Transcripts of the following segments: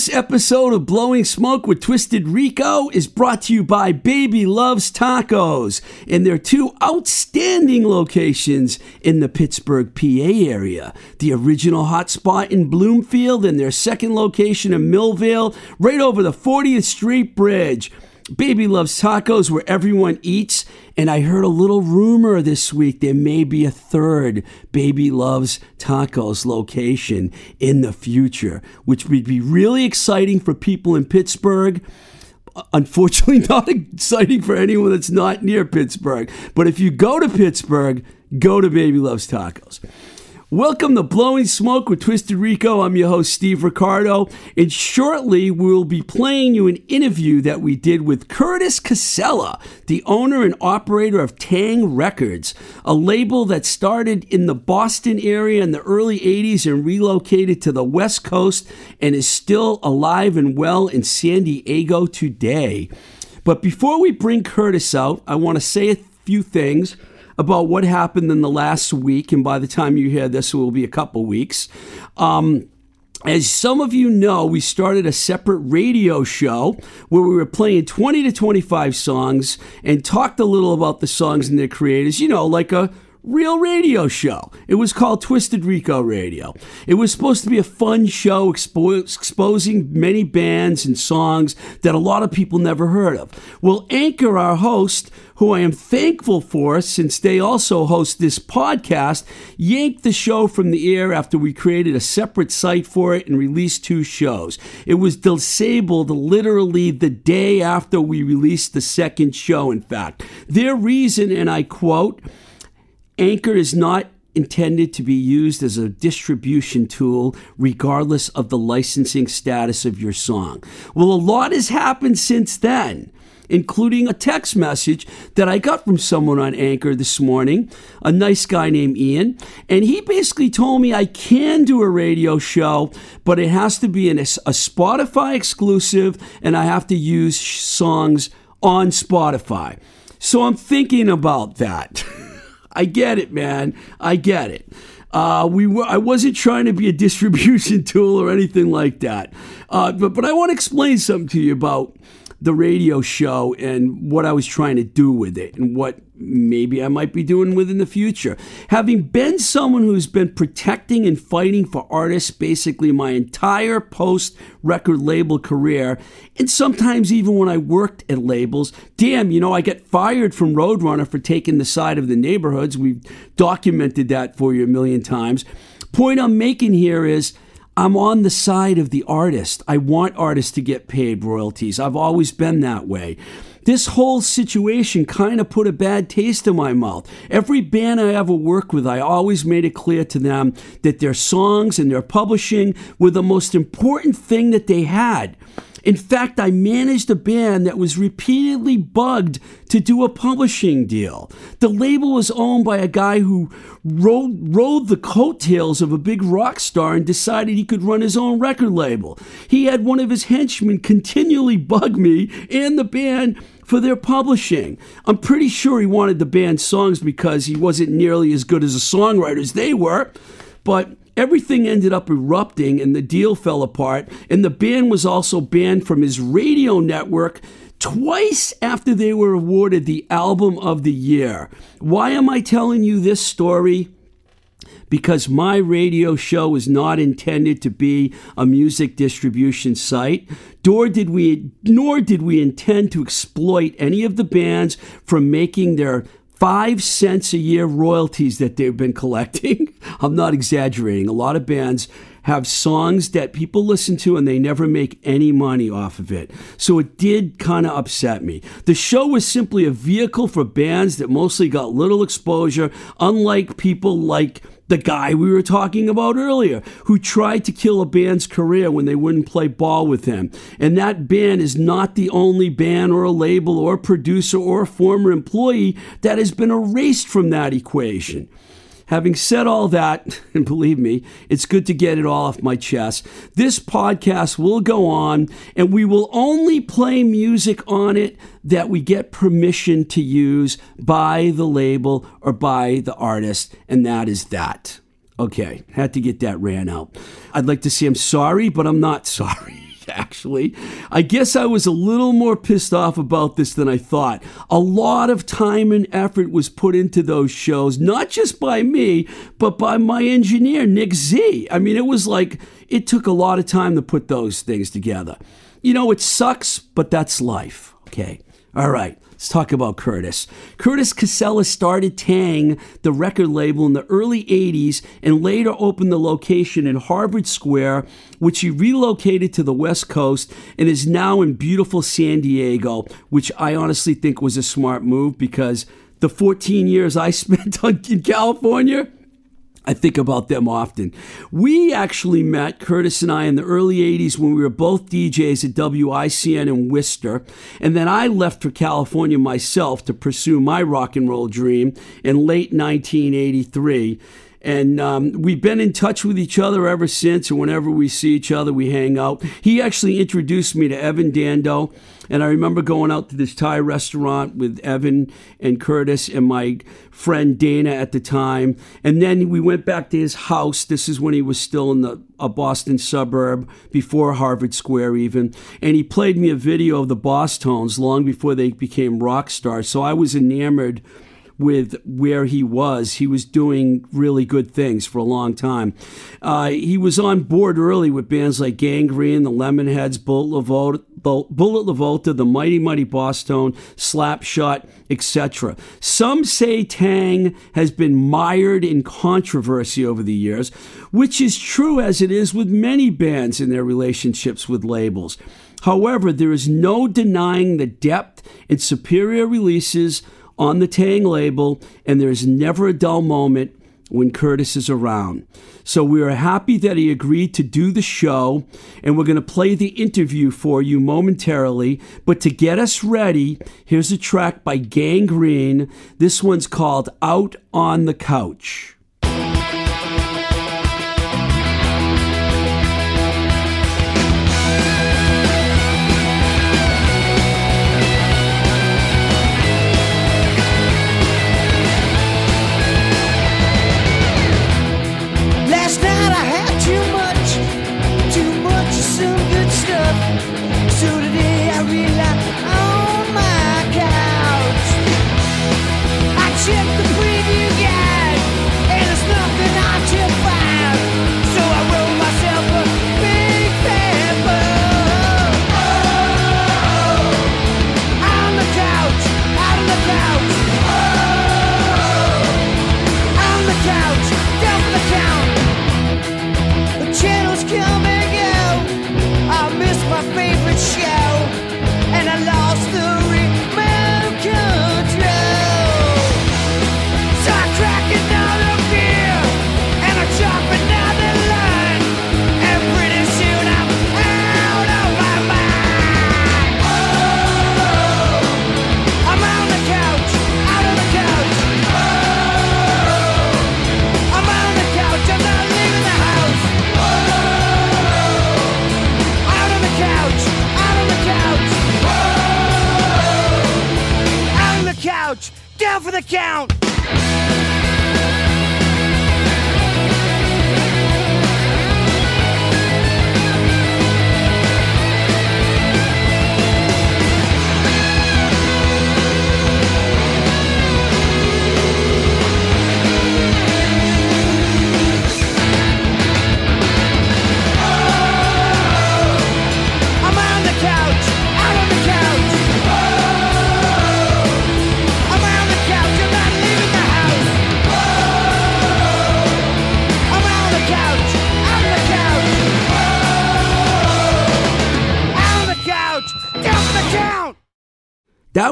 This episode of Blowing Smoke with Twisted Rico is brought to you by Baby Loves Tacos and their two outstanding locations in the Pittsburgh, PA area. The original hotspot in Bloomfield and their second location in Millvale, right over the 40th Street Bridge. Baby Loves Tacos where everyone eats. And I heard a little rumor this week there may be a third Baby Loves Tacos location in the future, which would be really exciting for people in Pittsburgh. Uh, unfortunately, not exciting for anyone that's not near Pittsburgh. But if you go to Pittsburgh, go to Baby Loves Tacos. Welcome to Blowing Smoke with Twisted Rico. I'm your host, Steve Ricardo. And shortly, we'll be playing you an interview that we did with Curtis Casella, the owner and operator of Tang Records, a label that started in the Boston area in the early 80s and relocated to the West Coast and is still alive and well in San Diego today. But before we bring Curtis out, I want to say a few things about what happened in the last week, and by the time you hear this, it will be a couple weeks. Um, as some of you know, we started a separate radio show where we were playing 20 to 25 songs and talked a little about the songs and their creators, you know, like a real radio show. It was called Twisted Rico Radio. It was supposed to be a fun show expo- exposing many bands and songs that a lot of people never heard of. Well, Anchor, our host, who I am thankful for since they also host this podcast, yanked the show from the air after we created a separate site for it and released two shows. It was disabled literally the day after we released the second show, in fact. Their reason, and I quote, Anchor is not intended to be used as a distribution tool regardless of the licensing status of your song. Well, a lot has happened since then. Including a text message that I got from someone on Anchor this morning, a nice guy named Ian. And he basically told me I can do a radio show, but it has to be a Spotify exclusive, and I have to use songs on Spotify. So I'm thinking about that. I get it, man. I get it. Uh, we were, I wasn't trying to be a distribution tool or anything like that. Uh, but, but I want to explain something to you about the radio show and what I was trying to do with it and what maybe I might be doing with in the future. Having been someone who's been protecting and fighting for artists basically my entire post record label career, and sometimes even when I worked at labels, damn, you know, I get fired from Roadrunner for taking the side of the neighborhoods. We've documented that for you a million times. Point I'm making here is I'm on the side of the artist. I want artists to get paid royalties. I've always been that way. this whole situation kind of put a bad taste in my mouth. Every band I ever worked with, I always made it clear to them that their songs and their publishing were the most important thing that they had. In fact, I managed a band that was repeatedly bugged to do a publishing deal. The label was owned by a guy who rode, rode the coattails of a big rock star and decided he could run his own record label. He had one of his henchmen continually bug me and the band for their publishing. I'm pretty sure he wanted the band's songs because he wasn't nearly as good as a songwriter as they were. But everything ended up erupting and the deal fell apart. And the band was also banned from his radio network twice after they were awarded the Album of the Year. Why am I telling you this story? because my radio show was not intended to be a music distribution site nor did we nor did we intend to exploit any of the bands from making their five cents a year royalties that they've been collecting. I'm not exaggerating. A lot of bands have songs that people listen to and they never make any money off of it. So it did kind of upset me. The show was simply a vehicle for bands that mostly got little exposure, unlike people like the guy we were talking about earlier, who tried to kill a band's career when they wouldn't play ball with him. And that band is not the only band or a label or producer or former employee that has been erased from that equation. Having said all that, and believe me, it's good to get it all off my chest, this podcast will go on and we will only play music on it that we get permission to use by the label or by the artist, and that is that. Okay, had to get that ran out. I'd like to say I'm sorry, but I'm not sorry actually. I guess I was a little more pissed off about this than I thought. A lot of time and effort was put into those shows, not just by me, but by my engineer, Nick Z. I mean, it was like it took a lot of time to put those things together. You know, it sucks, but that's life. Okay. All right. Let's talk about Curtis. Curtis Casella started Tang, the record label, in the early 80s and later opened the location in Harvard Square, which he relocated to the West Coast and is now in beautiful San Diego, which I honestly think was a smart move because the 14 years I spent in California, I think about them often. We actually met, Curtis and I, in the early 80s when we were both DJs at WICN in Worcester. And then I left for California myself to pursue my rock and roll dream in late 1983. And um, we've been in touch with each other ever since. And whenever we see each other, we hang out. He actually introduced me to Evan Dando. And I remember going out to this Thai restaurant with Evan and Curtis and my friend Dana at the time. And then we went back to his house. This is when he was still in the a Boston suburb before Harvard Square even. And he played me a video of the Bosstones long before they became rock stars. So I was enamored with where he was. He was doing really good things for a long time. Uh, he was on board early with bands like Gang Green, the Lemonheads, Bullet Bullet LaVolta, the Mighty Mighty Bosstones, Slapshot, etc. Some say Tang has been mired in controversy over the years, which is true as it is with many bands in their relationships with labels. However, there is no denying the depth and superior releases on the Tang label, and there's never a dull moment when Curtis is around. So we are happy that he agreed to do the show, and we're going to play the interview for you momentarily. But to get us ready, here's a track by Gang Green. This one's called Out on the Couch.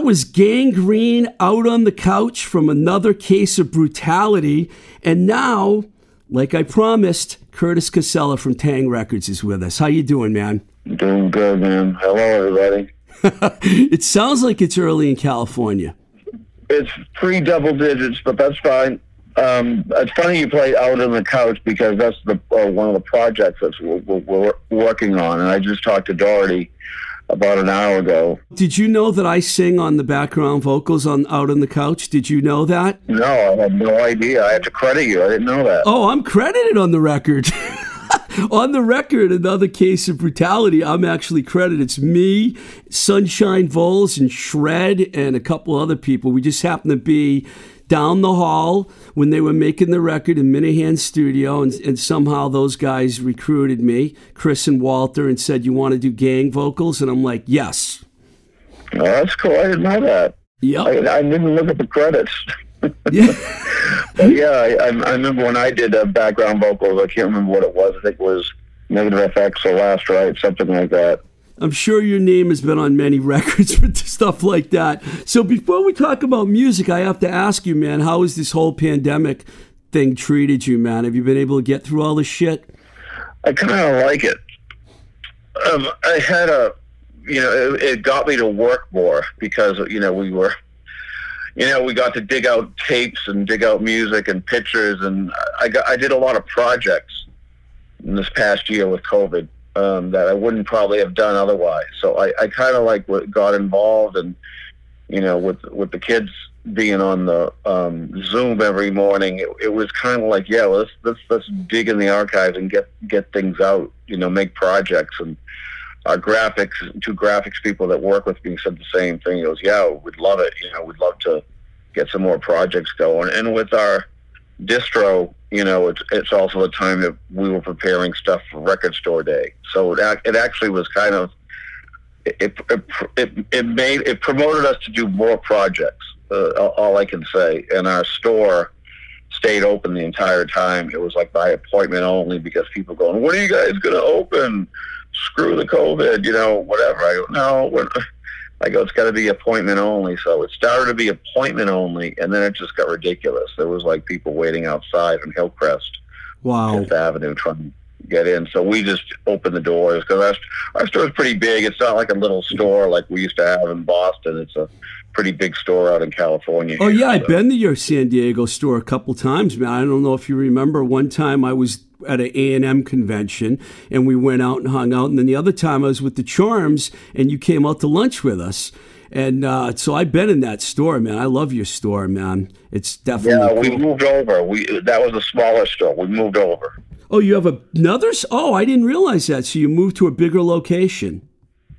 Was Gang Green out on the couch from another case of brutality. And now, like I promised, Curtis Casella from Tang Records is with us. How you doing, man? Doing good, man. Hello, everybody. it sounds like it's early in California. It's pre double digits, but that's fine. Um, it's funny you play out on the couch because that's the uh, one of the projects that we're, we're, we're working on, and I just talked to Doherty about an hour ago. Did you know that I sing on the background vocals on Out on the Couch? Did you know that? No, I had no idea. I had to credit you. I didn't know that. Oh, I'm credited on the record. on the record, another case of brutality. I'm actually credited. It's me, Sunshine Voles, and Shred, and a couple other people. We just happen to be down the hall when they were making the record in Minehan Studio, and, and somehow those guys recruited me, Chris and Walter, and said, You want to do gang vocals? And I'm like, Yes. Oh, that's cool. I didn't know that. Yeah, I, I didn't look at the credits. Yeah. Yeah, I, I, I remember when I did uh, background vocals. I can't remember what it was. I think it was Negative FX or Last Right, something like that. I'm sure your name has been on many records for stuff like that. So before we talk about music, I have to ask you, man, how has this whole pandemic thing treated you, man? Have you been able to get through all this shit? I kind of like it. Um, I had a, you know, it, it got me to work more because you know we were, you know, we got to dig out tapes and dig out music and pictures, and I got I did a lot of projects in this past year with COVID um, that I wouldn't probably have done otherwise. So I, I kind of like what got involved, and you know, with with the kids being on the um, Zoom every morning, it, it was kind of like, yeah, let's let's let's dig in the archives and get get things out. You know, make projects and our graphics, two graphics people that work with me said the same thing. He goes, yeah, we'd love it. You know, we'd love to get some more projects going. And with our distro, you know, it's it's also the time that we were preparing stuff for Record Store Day. So it it actually was kind of it it it, it made it promoted us to do more projects. Uh, all- I can say. And our store stayed open the entire time. It was like by appointment only because people going, "When are you guys going to open?" Screw the COVID, you know, whatever. I go, no, I go, it's got to be appointment only. So it started to be appointment only, and then it just got ridiculous. There was like people waiting outside on Hillcrest, Wow. Fifth Avenue, trying to get in. So we just opened the doors because our, our store is pretty big. It's not like a little store like we used to have in Boston. It's a pretty big store out in California. Oh here, yeah, I've been to your San Diego store a couple times, man. I don't know if you remember. One time I was at an A and M convention, and we went out and hung out. And then the other time I was with the Charms, and you came out to lunch with us. And uh, so I've been in that store, man. I love your store, man. It's definitely. Yeah, we cool. moved over. We that was a smaller store. We moved over. Oh, you have another? Oh, I didn't realize that. So you moved to a bigger location.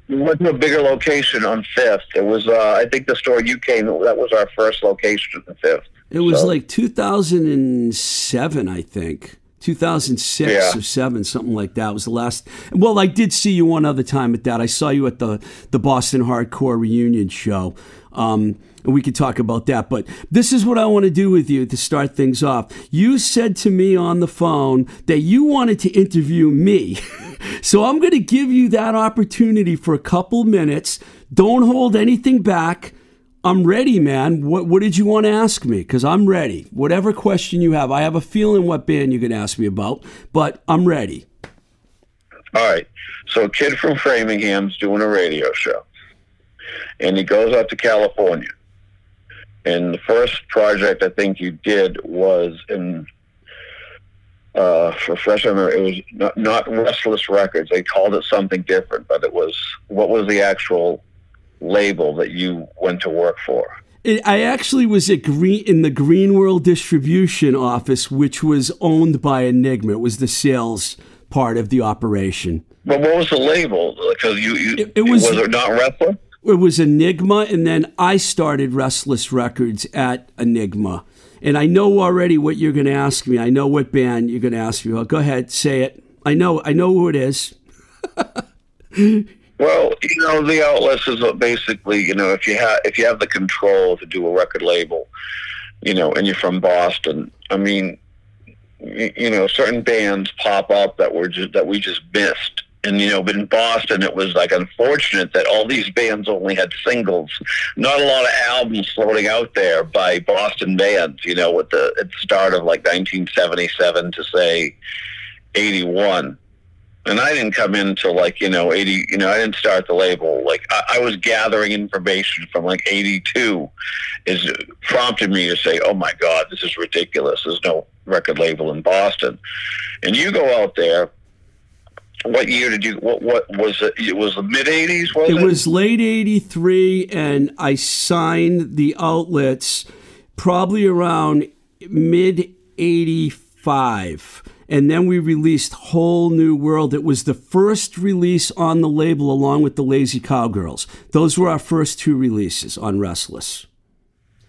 We went to a bigger location on Fifth. It was, uh, I think, the store you came. That was our first location on Fifth. It was So- like 2007, I think. 2006 Yeah. or 7, something like that was the last. Well, I did see you one other time at that. I saw you at the, the Boston Hardcore Reunion show. Um, and we could talk about that. But this is what I want to do with you to start things off. You said to me on the phone that you wanted to interview me. so I'm going to give you that opportunity for a couple minutes. Don't hold anything back. I'm ready, man. What what did you want to ask me? Because I'm ready. Whatever question you have, I have a feeling what band you're going to ask me about, but I'm ready. All right. So a kid from Framingham's doing a radio show. And he goes out to California. And the first project I think you did was in uh for fresh memory, it was not, not Restless Records. They called it something different, but it was what was the actual label that you went to work for? It, I actually was at Green in the Green World distribution office, which was owned by Enigma. It was the sales part of the operation. But what was the label? Because you, you It- it was- was it not wrestling? It was Enigma, and then I started Restless Records at Enigma. And I know already what you're going to ask me. I know what band you're going to ask me about. Go ahead, say it. I know. I know who it is. Well, you know, the outlets is basically, you know, if you have if you have the control to do a record label, you know, and you're from Boston, I mean, you know, certain bands pop up that were just that we just missed. And you know, but in Boston, it was like unfortunate that all these bands only had singles. Not a lot of albums floating out there by Boston bands. You know, with the at the start of like 1977 to say 81 and I didn't come in until like you know eighty. You know, I didn't start the label. Like I, I was gathering information from like eighty two, is prompted me to say, "Oh my God, this is ridiculous. There's no record label in Boston." And you go out there. What year did you? What what was it? It was the mid '80s. Was it? It was late 83, and I signed the outlets probably around mid 85. And then we released Whole New World. It was the first release on the label along with the Lazy Cowgirls. Those were our first two releases on Restless.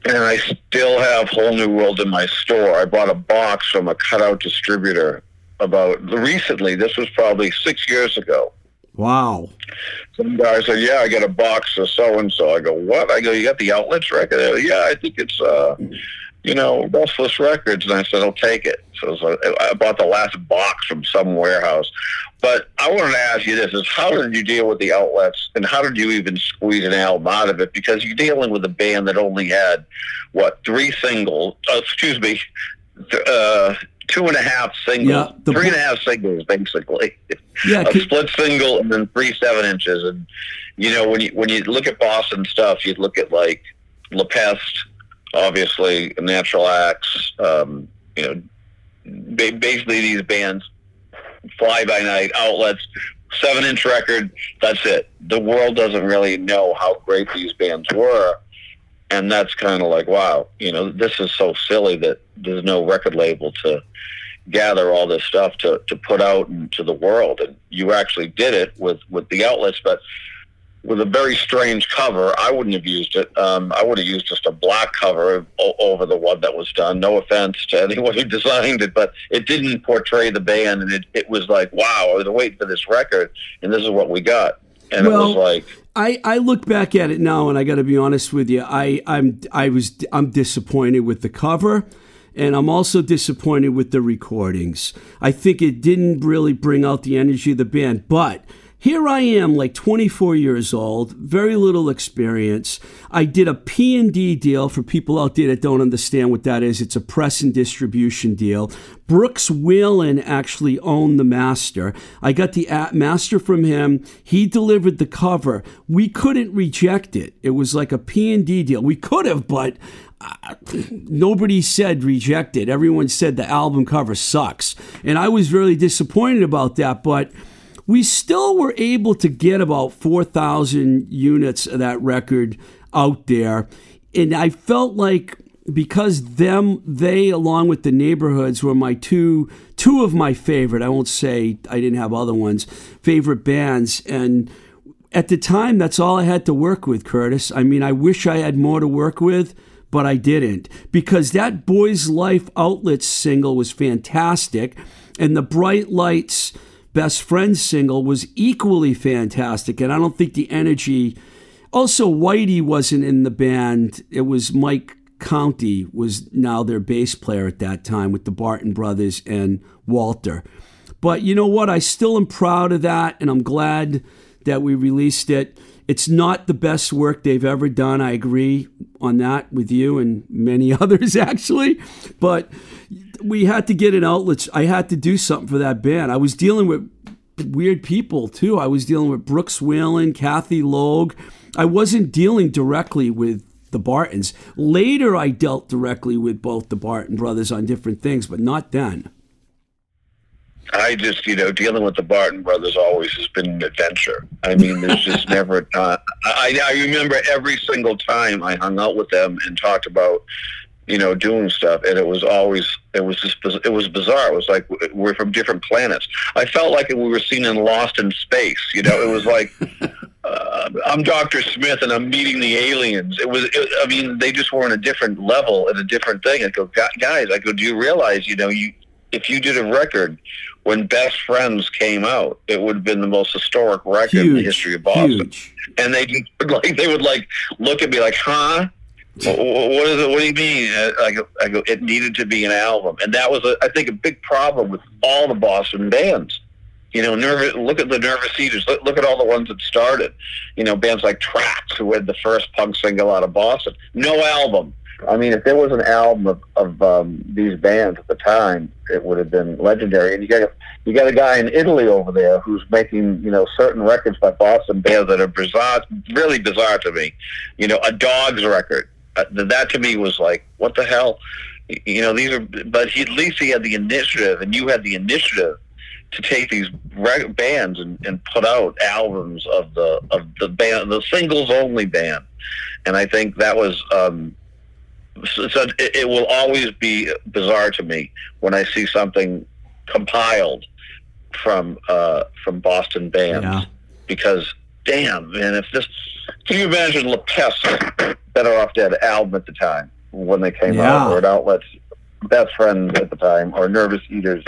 and I still have Whole New World in my store. I bought a box from a cutout distributor about recently. This was probably six years ago. Wow. Some guy said, "Yeah, I got a box of so and so." I go, "What?" I go, "You got the outlets record?" Go, yeah, I think it's, uh, you know, Restless Records. And I said, "I'll take it." So it was I bought the last box from some warehouse. But I wanted to ask you this: Is how did you deal with the outlets, and how did you even squeeze an album out of it? Because you're dealing with a band that only had what three singles? Uh, excuse me, th- uh, two and a half singles, Yeah, three and a half singles, basically Yeah, a split single and then three seven inches. And you know, when you when you look at Boston stuff, you'd look at like La Peste, obviously Natural Acts. Um, you know, ba- basically these bands, fly by night outlets, seven inch record. That's it. The world doesn't really know how great these bands were. And that's kind of like, wow, you know, this is so silly that there's no record label to gather all this stuff to, to put out into the world. And you actually did it with, with the outlets, but with a very strange cover. I wouldn't have used it. Um, I would have used just a black cover o- over the one that was done. No offense to anyone who designed it, but it didn't portray the band. And it, it was like, wow, I was waiting for this record, and this is what we got. And it Well, was like, I, I look back at it now, and I got to be honest with you. I I'm I was I'm disappointed with the cover, and I'm also disappointed with the recordings. I think it didn't really bring out the energy of the band. But here I am, like 24 years old, very little experience. I did a P&D deal for people out there that don't understand what that is. It's a press and distribution deal. Brooks Whalen actually owned the master. I got the master from him. He delivered the cover. We couldn't reject it. It was like a P&D deal. We could have, but uh, nobody said reject it. Everyone said the album cover sucks. And I was really disappointed about that, but we still were able to get about 4,000 units of that record out there. And I felt like because them, they, along with the neighborhoods, were my two, two of my favorite. I won't say I didn't have other ones, favorite bands. And at the time, that's all I had to work with, Curtis. I mean, I wish I had more to work with, but I didn't because that Boys Life Outlets single was fantastic, and the Bright Lights Best Friends single was equally fantastic. And I don't think the energy. Also, Whitey wasn't in the band. It was Mike County was now their bass player at that time with the Barton brothers and Walter. But you know what? I still am proud of that, and I'm glad that we released it. It's not the best work they've ever done. I agree on that with you and many others, actually. But we had to get an outlet. I had to do something for that band. I was dealing with weird people, too. I was dealing with Brooks Whalen, Kathy Logue. I wasn't dealing directly with the Bartons. Later, I dealt directly with both the Barton brothers on different things, but not then. I just, you know, dealing with the Barton brothers always has been an adventure. I mean, there's just never time. I, I remember every single time I hung out with them and talked about, you know, doing stuff, and it was always, it was just, it was bizarre. It was like we're from different planets. I felt like we were seen in Lost in Space. You know, it was like. Uh, I'm Dr. Smith and I'm meeting the aliens. It was, it, I mean, they just were on a different level and a different thing. I go, guys, I go, do you realize, you know, you, if you did a record when Best Friends came out, it would have been the most historic record in the history of Boston. Huge. And they like, they would like look at me like, huh? Wh- wh- What is it? What do you mean? I go, I go, it needed to be an album, and that was, a, I think, a big problem with all the Boston bands. You know, nervous. Look at the Nervous Eaters. Look, look at all the ones that started. You know, bands like Tracks, who had the first punk single out of Boston. No album. I mean, if there was an album of, of um, these bands at the time, it would have been legendary. And you got you got a guy in Italy over there who's making you know certain records by Boston bands that are bizarre, really bizarre to me. You know, a Dogs record. That to me was like, what the hell? You know, these are. But he, at least he had the initiative, and you had the initiative to take these reg- bands and, and put out albums of the of the band, the singles only band, and I think that was. Um, so, so it, it will always be bizarre to me when I see something compiled from uh, from Boston bands Yeah. because damn man, if this can you imagine La Peste Better Off Dead album at the time when they came Yeah. out or an outlet's best friends at the time or Nervous Eaters,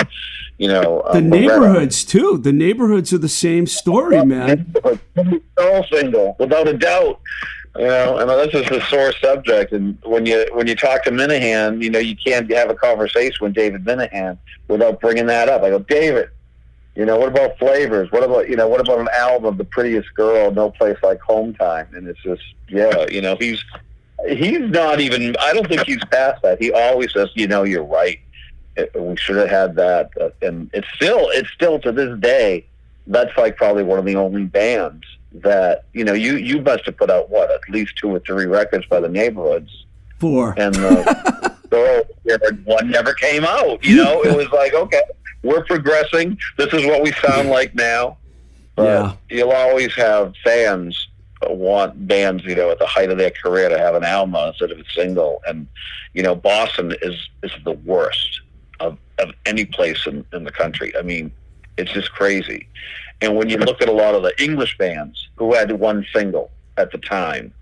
you know The um, neighborhoods too. The neighborhoods are the same story, man. Soul single, without a doubt. You know, and this is a sore subject. And when you when you talk to Minehan, you know, you can't have a conversation with David Minehan without bringing that up. I go, David, you know, what about flavors? What about you know, what about an album, The Prettiest Girl, No Place Like Home Time? And it's just, yeah, you know, he's he's not even. I don't think he's past that. He always says, you know, you're right. It, we should have had that, uh, and it's still it's still to this day. That's like probably one of the only bands that you know. You you must have put out what at least two or three records by the neighborhoods, Four. and the Thorough Spirit one never came out. You know, it was like okay, we're progressing. This is what we sound like now. But Yeah. you'll always have fans want bands, you know, at the height of their career to have an album instead of a single. And, you know, Boston is, is the worst of, of any place in, in the country. I mean, it's just crazy. And when you look at a lot of the English bands who had one single at the time,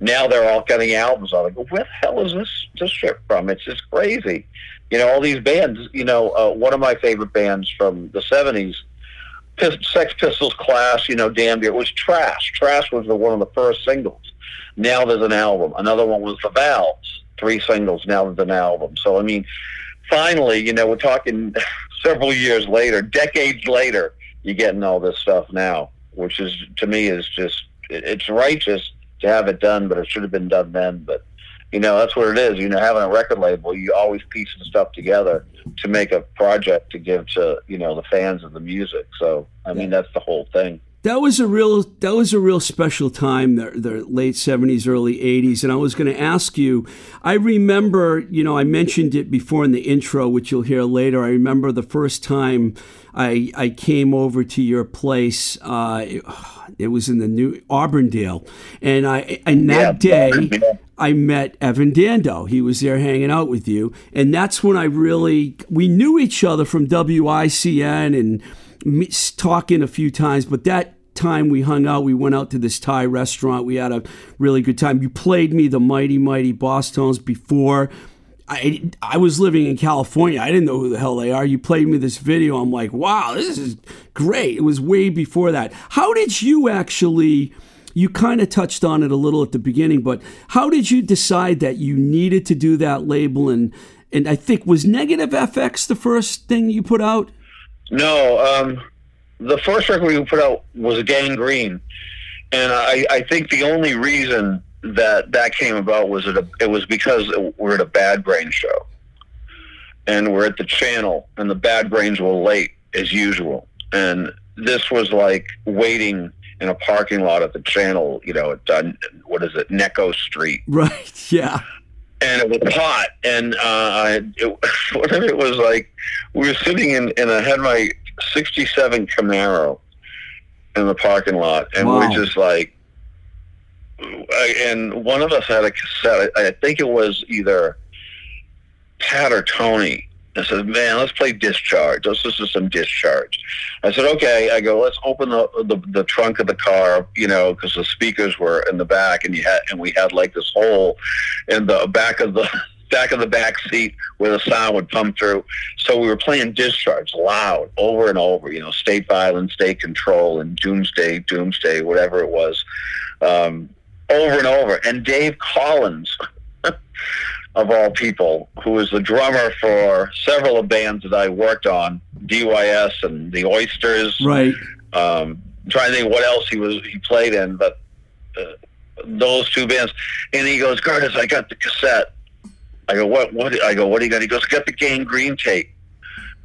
now they're all getting albums. I go, where the hell is this this shit from? It's just crazy. You know, all these bands. You know, uh, one of my favorite bands from the '70s, Pis- Sex Pistols, class You know, Damn Dear. It was Trash. Trash was the one of the first singles. Now there's an album. Another one was The Valves. Three singles. Now there's an album. So I mean, finally, you know, we're talking several years later, decades later, you're getting all this stuff now, which is to me is just it's righteous to have it done, but it should have been done then. But you know, that's what it is. You know, having a record label, you always piece the stuff together to make a project to give to you know the fans of the music. So I mean, that's the whole thing. That was a real that was a real special time, the, the late seventies, early eighties. And I was going to ask you. I remember, you know, I mentioned it before in the intro, which you'll hear later. I remember the first time I I came over to your place. Uh, it, it was in the new Auburndale, and I and that Yeah. day. I met Evan Dando. He was there hanging out with you. And that's when I really, we knew each other from WICN and talking a few times. But that time we hung out, we went out to this Thai restaurant. We had a really good time. You played me the Mighty Mighty Bosstones before. I, I was living in California. I didn't know who the hell they are. You played me this video. I'm like, wow, this is great. It was way before that. How did you actually you kind of touched on it a little at the beginning, but how did you decide that you needed to do that label? And and I think was Negative FX the first thing you put out? No, um, the first record we put out was Gang Green, and I, I think the only reason that that came about was it, a, it was because we're at a Bad Brain show, and we're at the channel, and the Bad Brains were late as usual, and this was like waiting in a parking lot at the channel, you know, at uh, what is it, Necco Street, Right. Yeah. and it was hot. And uh, I, it, whatever it was like, we were sitting in, and I had my '67 Camaro in the parking lot, and Wow. we're just like, and one of us had a cassette. I, I think it was either Pat or Tony. I said, "Man, let's play Discharge. Let's listen to some Discharge." I said, "Okay." I go, "Let's open the the, the trunk of the car, you know, because the speakers were in the back, and you had and we had like this hole in the back of the back of the back seat where the sound would come through. So we were playing Discharge loud over and over, you know, State Violence, State Control, and Doomsday, Doomsday, whatever it was, um, over and over. And Dave Collins." of all people, who was the drummer for several of bands that I worked on, DYS and the Oysters. Right. Um, I'm trying to think what else he was he played in, but uh, those two bands. And he goes, Curtis, I got the cassette. I go, what? What? I go, what do you got? He goes, I got the Gang Green tape.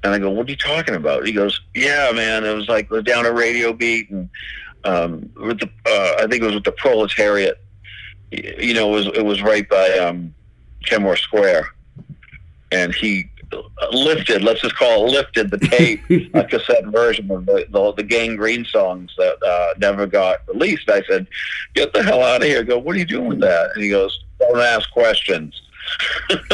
And I go, what are you talking about? He goes, yeah, man. It was like down at Radio Beat, and um, with the uh, I think it was with the Proletariat. You know, it was it was right by um, Kenmore Square, and he lifted. Let's just call it lifted the tape, a cassette version of the the, the Gang Green songs that uh, never got released. I said, "Get the hell out of here!" I go, what are you doing with that? And he goes, "Don't ask questions."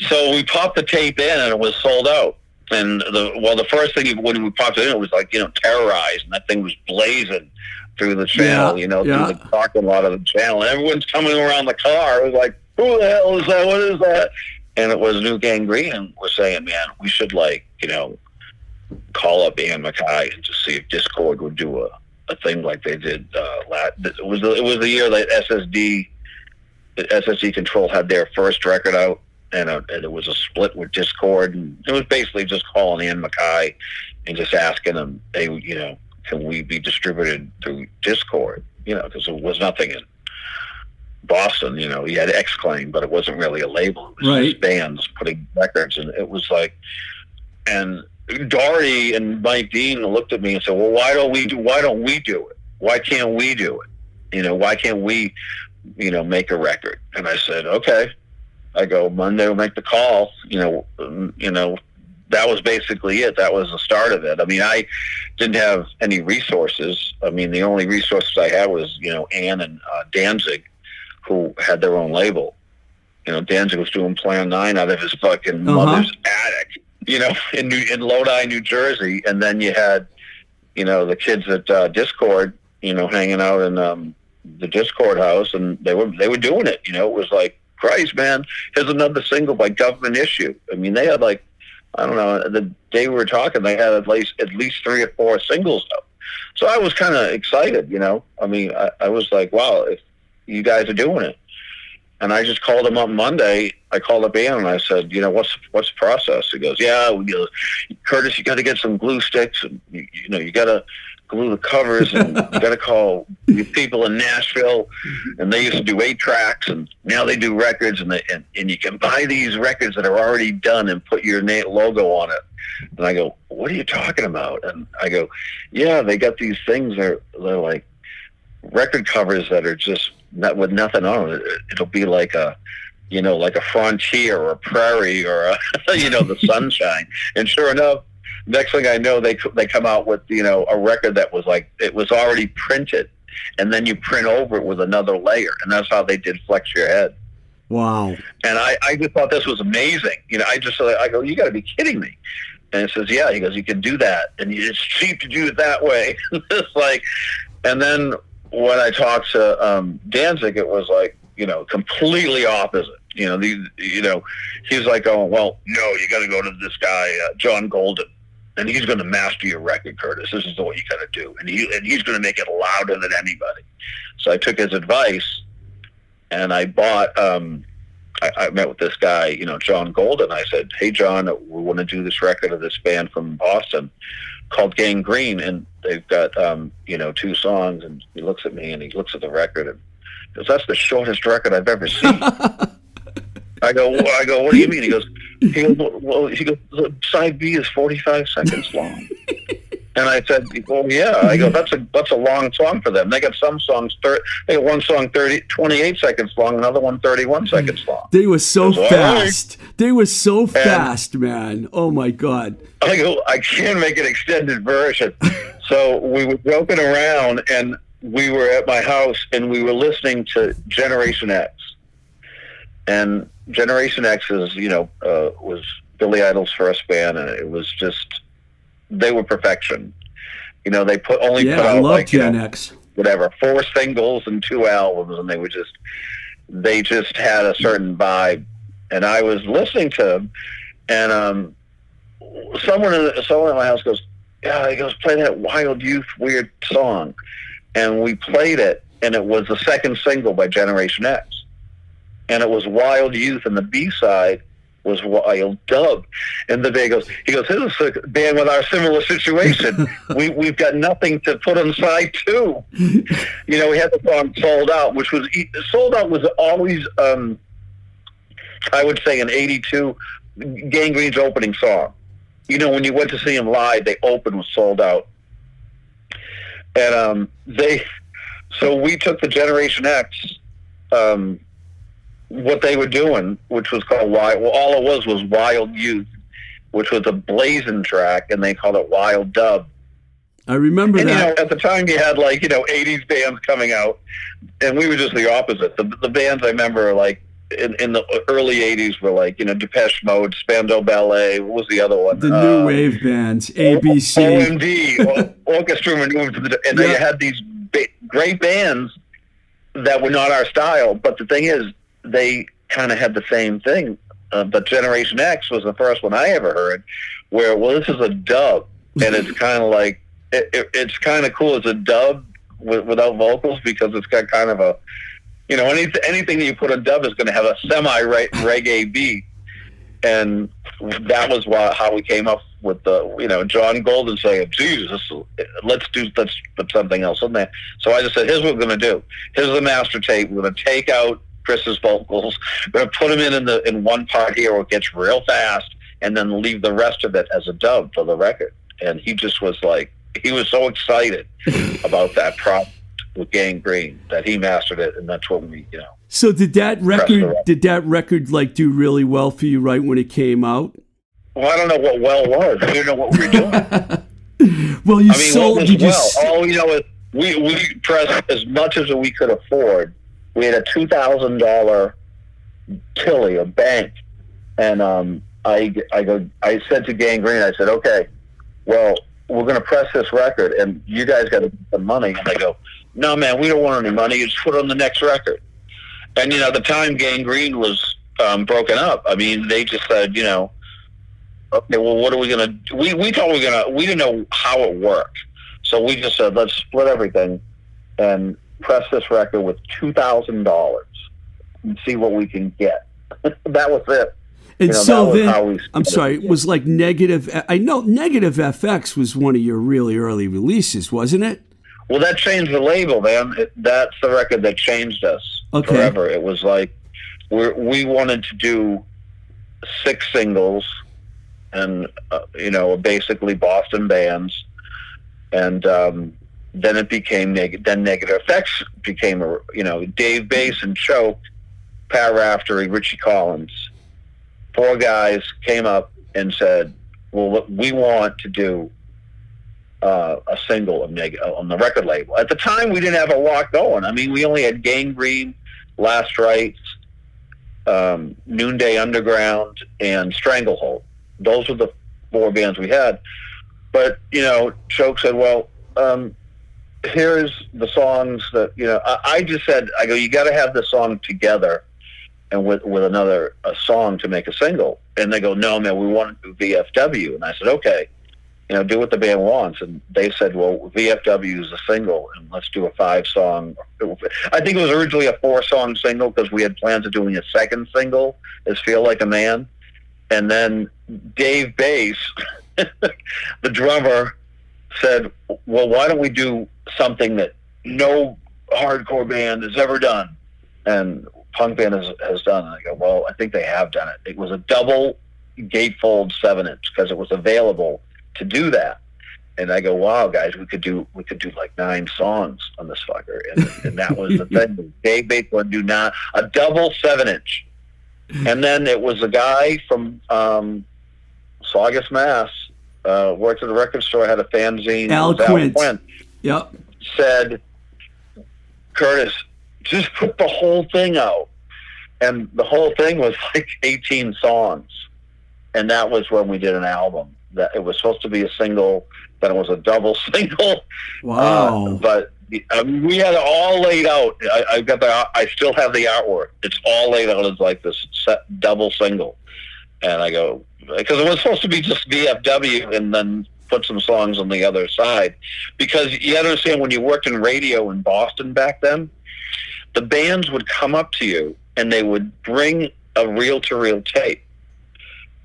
so we popped the tape in, and it was sold out. And the well, the first thing when we popped it in, it was like you know terrorized, and that thing was blazing through the channel, Yeah, you know, yeah. through the parking lot of the channel. And everyone's coming around the car. It was like, who the hell is that? What is that? And it was New Gang Green, and we're saying, man, we should like, you know, call up Ian MacKaye and just see if Dischord would do a, a thing like they did. Uh, last, it was the, it was the year that SSD SSD Control had their first record out, and, uh and it was a split with Dischord, and it was basically just calling Ian MacKaye and just asking him, hey, you know, can we be distributed through Dischord? You know, because there was nothing in Boston. You know, he had X-Claim, but it wasn't really a label. It was Right. just bands putting records, and it was like, and Doherty and Mike Dean looked at me and said, "Well, why don't we do? Why don't we do it? Why can't we do it? You know, why can't we, you know, make a record?" And I said, "Okay." I go Monday. We'll make the call. You know, um, you know, that was basically it. That was the start of it. I mean, I didn't have any resources. I mean, the only resources I had was you know Ann and uh, Danzig, who had their own label. You know, Danzig was doing Plan Nine out of his fucking Uh-huh. mother's attic. You know, in New, in Lodi, New Jersey, and then you had, you know, the kids at uh, Dischord. You know, hanging out in um, the Dischord house, and they were they were doing it. You know, it was like, Christ, man, here's another single by Government Issue. I mean, they had like, I don't know, the day we were talking, they had at least at least three or four singles out. So I was kind of excited. You know, I mean, I, I was like, wow, if you guys are doing it. And I just called him up Monday. I called up Ian and I said, you know, what's what's the process? He goes, yeah, we go, Curtis, you got to get some glue sticks, and you, you know, you got to glue the covers, and got to call people in Nashville, and they used to do eight tracks, and now they do records, and they and, and you can buy these records that are already done and put your name logo on it. And I go, what are you talking about? And I go, yeah, they got these things that are they're like record covers that are just not with nothing on it. It'll be like a, you know, like a frontier or a prairie or a, you know, the sunshine. And sure enough, next thing I know, they they come out with you know a record that was like it was already printed, and then you print over it with another layer, and that's how they did Flex Your Head. Wow. And I, I just thought this was amazing. You know, I just I go, you got to be kidding me. And he says, yeah. He goes, you can do that, and it's cheap to do it that way. it's like, and then when I talked to um, Danzig, it was like, you know, completely opposite. You know, these, you know, he was like, oh, well, no, you got to go to this guy, uh, John Golden, and he's going to master your record, Curtis. This is what you got to do, and he and he's going to make it louder than anybody. So I took his advice, and I bought. Um, I, I met with this guy, you know, John Golden. I said, "Hey, John, we want to do this record of this band from Boston called Gang Green, and they've got, um, you know, two songs." And he looks at me and he looks at the record and goes, "That's the shortest record I've ever seen." I go, well, I go, what do you mean? He goes, he goes, well, he goes, side B is forty five seconds long. And I said, "Well, yeah." I go, "That's a that's a long song for them. They got some songs. Thir- they got one song 30, 28 seconds long, another one 31 seconds long." They were so That's all right. fast. They were so fast, man. Oh my god. I go, I can't make an extended version. so we were joking around, and we were at my house, and we were listening to Generation X. And Generation X is, you know, uh, was Billy Idol's first band, and it was just they were perfection. You know, they put only Yeah, put I out love like you know, X. whatever four singles and two albums, and they were just they just had a certain vibe. And I was listening to them, and um, someone in someone in my house goes, "Yeah," he goes, "Play that Wild Youth weird song," and we played it, and it was the second single by Generation X, and it was Wild Youth, and the B side was Wild Dub, and the band goes, he goes, "This is a band with our similar situation. we we've got nothing to put on side two. You know, we had the song Sold Out, which was Sold Out was always, um, I would say, an '82 Gang Green's opening song. You know, when you went to see him live, they opened with Sold Out, and um, they. So we took the Generation X, um, what they were doing, which was called Wild. Well, all it was was Wild Youth, which was a blazing track, and they called it Wild Dub. I remember And you know, that. at the time, you had like you know '80s bands coming out, and we were just the opposite. The, the bands I remember, are, like in, in the early '80s, were like you know Depeche Mode, Spandau Ballet. What was the other one? the new Um, wave bands, ABC. OMD, or- Orchestra and Yeah. they had these ba- great bands that were not our style. But the thing is, they kind of had the same thing. Uh, but Generation X was the first one I ever heard, where well, this is a dub, and it's kind of like it, it, it's kind of cool. It's a dub with, without vocals because it's got kind of a you know any, anything that you put a dub is going to have a semi reggae beat and that was why, how we came up with the you know John Golden saying, "Jesus, let's do let's put something else in there." So I just said, "Here's what we're going to do. Here's the master tape. We're going to take out Chris's vocals. We're put them in in the in one part here where it gets real fast, and then leave the rest of it as a dub for the record." And he just was like, he was so excited about that project with Gang Green that he mastered it, and that's what we you know. So did that record record. did that record like do really well for you right when it came out? Well, I don't know what well was. I didn't know what we were doing. Well, you I mean, sold did you well? All we know is we we pressed as much as we could afford. We had a two thousand dollar Tilly, a bank, and um, I I go I said to Gang Green, I said, okay, well we're going to press this record, and you guys got the money. And they go, no man, we don't want any money. You just put it on the next record. And you know, the time Gang Green was um, broken up, I mean, they just said, you know, okay, well, what are we going to do? We, we thought we were going to, we didn't know how it worked. So we just said, let's split everything and press this record with $2,000 and see what we can get. that was it. and you know, so then I'm sorry, it was like negative I know negative FX was one of your really early releases, wasn't it? Well, that changed the label, man. It, that's the record that changed us Okay. forever. It was like we we wanted to do six singles, and uh, you know, basically Boston bands, and um, then it became neg- then Negative FX became a you know Dave Bass and Choke, Pat Raftery, Richie Collins, four guys came up and said, "Well, we want to do." uh, a single of neg- on the record label. At the time, we didn't have a lot going. I mean, we only had Gang Green, Last Rites, um, Noonday Underground, and Stranglehold. Those were the four bands we had. But you know, Choke said, "Well, um, here's the songs that you know." I, I just said, "I go, you got to have the song together." And with with another a song to make a single, and they go, no man, we want to do VFW, and I said, okay, you know, do what the band wants. And they said, well, VFW is a single, and let's do a five song. I think it was originally a four song single because we had plans of doing a second single as Feel Like a Man. And then Dave Bass, the drummer, said, well, why don't we do something that no hardcore band has ever done? And punk band has, has done. And I go, well, I think they have done it. It was a double gatefold seven inch because it was available to do that. And I go, wow, guys, we could do we could do like nine songs on this fucker, and, and that was the thing. Dave Bates would do not a double seven inch, and then it was a guy from um, Saugus, Mass, uh, worked at a record store, had a fanzine. Al was Quint. Yep. said, Curtis, just put the whole thing out. And the whole thing was like 18 songs. And that was when we did an album. That it was supposed to be a single, then it was a double single. Wow. Uh, but I mean, we had it all laid out. I, I've got the. I still have the artwork. It's all laid out as like this set, double single. And I go because it was supposed to be just VFW and then put some songs on the other side. Because you got to understand when you worked in radio in Boston back then, the bands would come up to you and they would bring a reel-to-reel tape.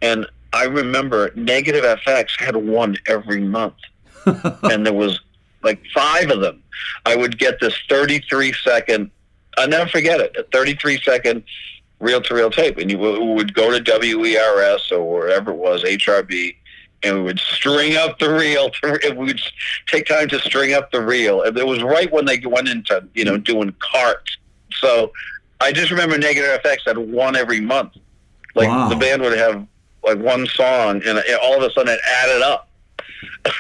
And I remember Negative FX had one every month and there was like five of them. I would get this 33 second, I'll never forget it, a 33 second reel to reel tape. And you would go to WERS or wherever it was, HRB, and we would string up the reel. To, we would take time to string up the reel. And it was right when they went into, you know, doing carts. So I just remember Negative FX had one every month. Like Wow. the band would have like one song, and all of a sudden it added up.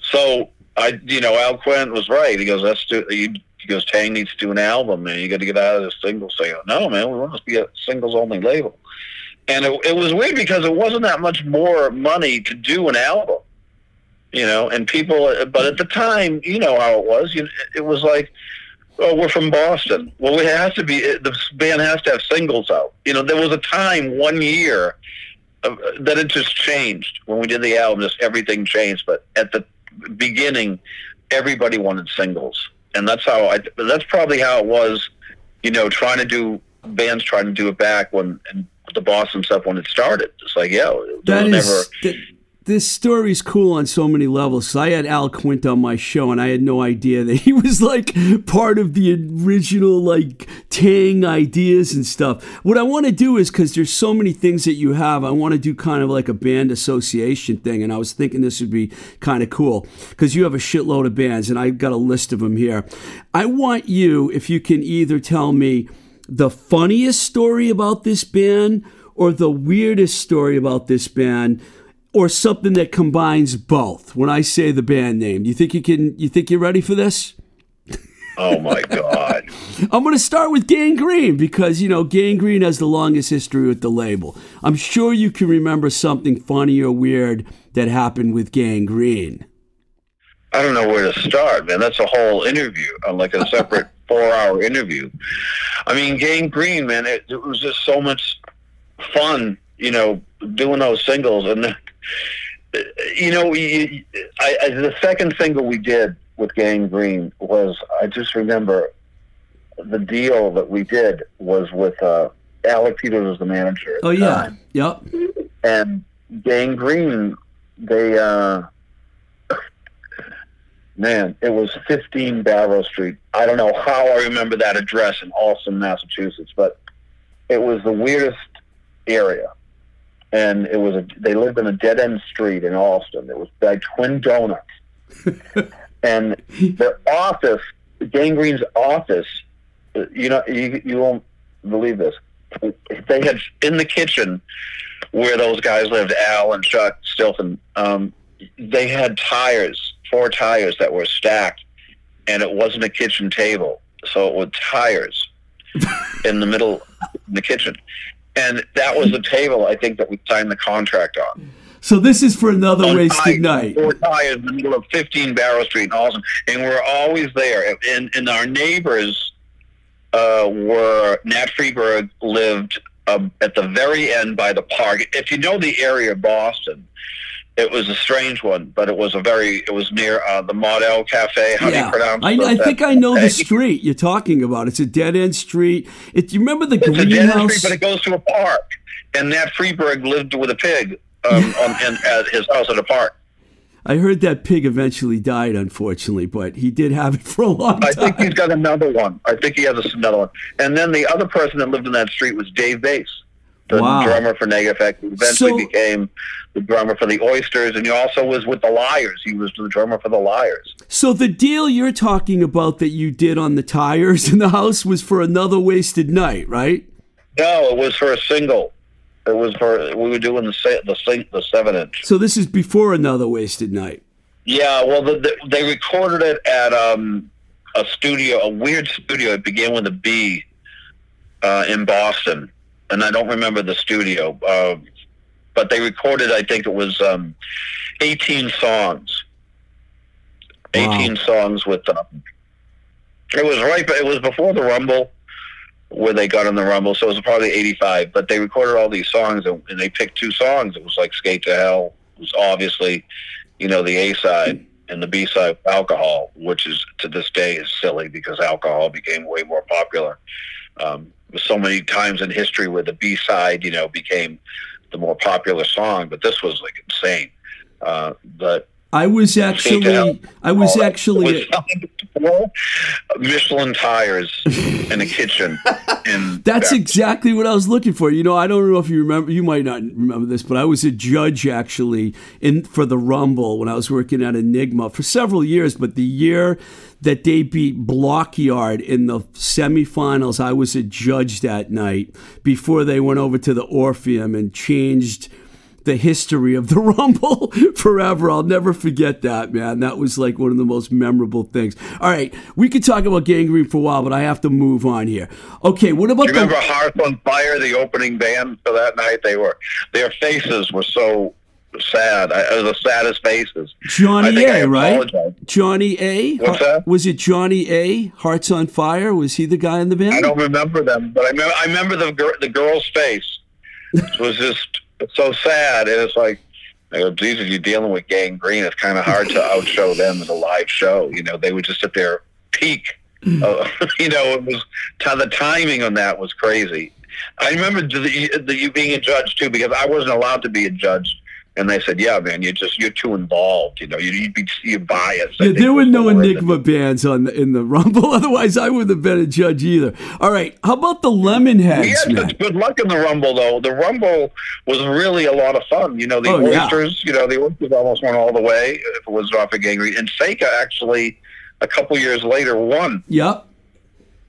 so I, you know, Al Quint was right. He goes, "Let's do." He, he goes, "Taang needs to do an album, man. You got to get out of this single." So I go, "No, man, we want to be a singles only label." And it, it was weird because it wasn't that much more money to do an album, you know. And people, but at the time, you know how it was. You, it was like, "Oh, we're from Boston. Well, it has to be. The band has to have singles out." You know, there was a time one year that it just changed when we did the album. Just everything changed. But at the beginning, everybody wanted singles, and that's how I. That's probably how it was. You know, trying to do bands trying to do it back when and the Boston stuff when it started. It's like, yeah, That was never. that, this story's cool on so many levels. 'cause I had Al Quint on my show, and I had no idea that he was like part of the original like Taang ideas and stuff. What I want to do is because there's so many things that you have, I want to do kind of like a band association thing, and I was thinking this would be kind of cool because you have a shitload of bands, and I've got a list of them here. I want you, if you can, either tell me the funniest story about this band or the weirdest story about this band or something that combines both when i say the band name do you think you can you think you're ready for this Oh my god! i'm going to start with Gang Green because you know Gang Green has the longest history with the label i'm sure you can remember something funny or weird that happened with Gang Green I don't know where to start, man. That's a whole interview, uh, like a separate four-hour interview. I mean, Gang Green, man, it, it was just so much fun, you know, doing those singles, and you know, you, I, I, the second single we did with Gang Green was, I just remember the deal that we did was with uh, Alec Peters was the manager. Oh the yeah time yep and Gang Green, they uh man, it was 15 Barrow Street. I don't know how I remember that address in Allston, Massachusetts, but it was the weirdest area. And it was a, they lived in a dead end street in Allston. It was by Twin Donuts. and their office, Gang Green's office, you know, you, you won't believe this. They had in the kitchen where those guys lived, Al and Chuck Stilphen, um, they had tires, four tires that were stacked, and it wasn't a kitchen table, so it was tires in the middle in the kitchen. And that was the table I think that we signed the contract on. so this is for another On wasted tires, night Four tires in the middle of 15 Barrow Street in Allston, and we're always there. And, and our neighbors uh, were Nat Freedberg lived um, at the very end by the park. If you know the area of Boston, it was a strange one, but it was a very. It was near uh, the Model Cafe. How do you pronounce I, it? I think I know the street you're talking about. It's a dead end street. It, you remember the It's a dead end greenhouse? street, but it goes to a park. And Nat Freedberg lived with a pig um, on, in, at his house at a park. I heard that pig eventually died, unfortunately, but he did have it for a long time. I think he's got another one. I think he has another one. And then the other person that lived in that street was Dave Bass. The Wow. drummer for Negative Effect. He eventually So- became the drummer for the Oysters, and he also was with the Liars. He was the drummer for the Liars. So the deal you're talking about that you did on the tires in the house was for another wasted night, right? No, it was for a single. It was for we were doing the the the seven inch. So this is before another wasted night. Yeah, well, the, the, they recorded it at um, a studio, a weird studio. It began with a B uh, in Boston, and I don't remember the studio. Uh, but they recorded, I think it was um, 18 songs. Wow. 18 songs with um, it was right, but it was before the Rumble, where they got on the Rumble, so it was probably 85. But they recorded all these songs, and, and they picked two songs. It was like "Skate to Hell." It was obviously, you know, the A side, and the B side, "Alcohol," which is to this day is silly because alcohol became way more popular. Um, so many times in history where the B side, you know, became the more popular song, but this was like insane. Uh, but I was Skate to Hell. actually, I was actually, was Michelin tires in a kitchen. In That's exactly what I was looking for. You know, I don't know if you remember. You might not remember this, but I was a judge actually in for the Rumble when I was working at Enigma for several years. But the year that they beat Blockyard in the semifinals, I was a judge that night before they went over to the Orpheum and changed the history of the Rumble forever. I'll never forget that, man. That was like one of the most memorable things. All right, we could talk about Gang Green for a while, but I have to move on here. Okay, what about Do you remember the? Hearth on Fire, the opening band for that night? They were their faces were so sad. I, uh, the saddest faces. Johnny A, right? Johnny A. What's that? Was it Johnny A? Hearts on Fire? Was he the guy in the band? I don't remember them, but I remember, I remember the gir- the girl's face. It was just so sad. And it's like, I go, Jesus, you're dealing with Gang Green. It's kind of hard to outshow them in a live show. You know, they would just sit there peak. Uh, you know, it was the timing on that was crazy. I remember the, the, you being a judge too, because I wasn't allowed to be a judge. And they said, "Yeah, man, you're just you're too involved. You know, you you'd be you're biased." Yeah, there were no Enigma bands on the, in the Rumble. Otherwise, I wouldn't have been a judge either. All right, how about the We Lemonheads, had man? such good luck in the Rumble, though. The Rumble was really a lot of fun. You know, the Oh, yeah. Oysters, you know, the Oysters almost went all the way if it was not for Gang Green. And Seika actually, a couple years later, won. Yep.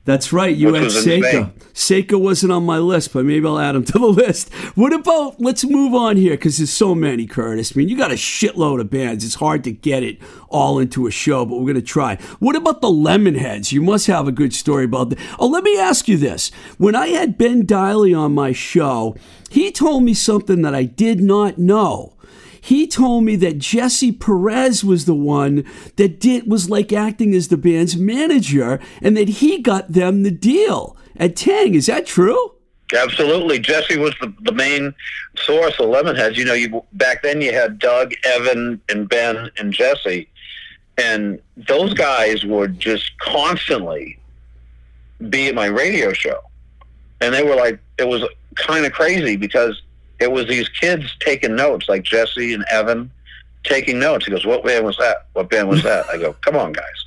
That's right. You had Seika. Seika wasn't on my list, but maybe I'll add him to the list. What about, let's move on here because there's so many, Curtis. I mean, you got a shitload of bands. It's hard to get it all into a show, but we're going to try. What about the Lemonheads? You must have a good story about that. Oh, let me ask you this. When I had Ben Deily on my show, he told me something that I did not know he told me that Jesse Peretz was the one that did was like acting as the band's manager and that he got them the deal at Taang. Is that true? Absolutely. Jesse was the, the main source of Lemonheads. You know, you back then you had Doug, Evan, and Ben and Jesse. And those guys would just constantly be at my radio show. And they were like, it was kind of crazy because it was these kids taking notes, like Jesse and Evan taking notes. He goes, What band was that? What band was that? I go, Come on, guys.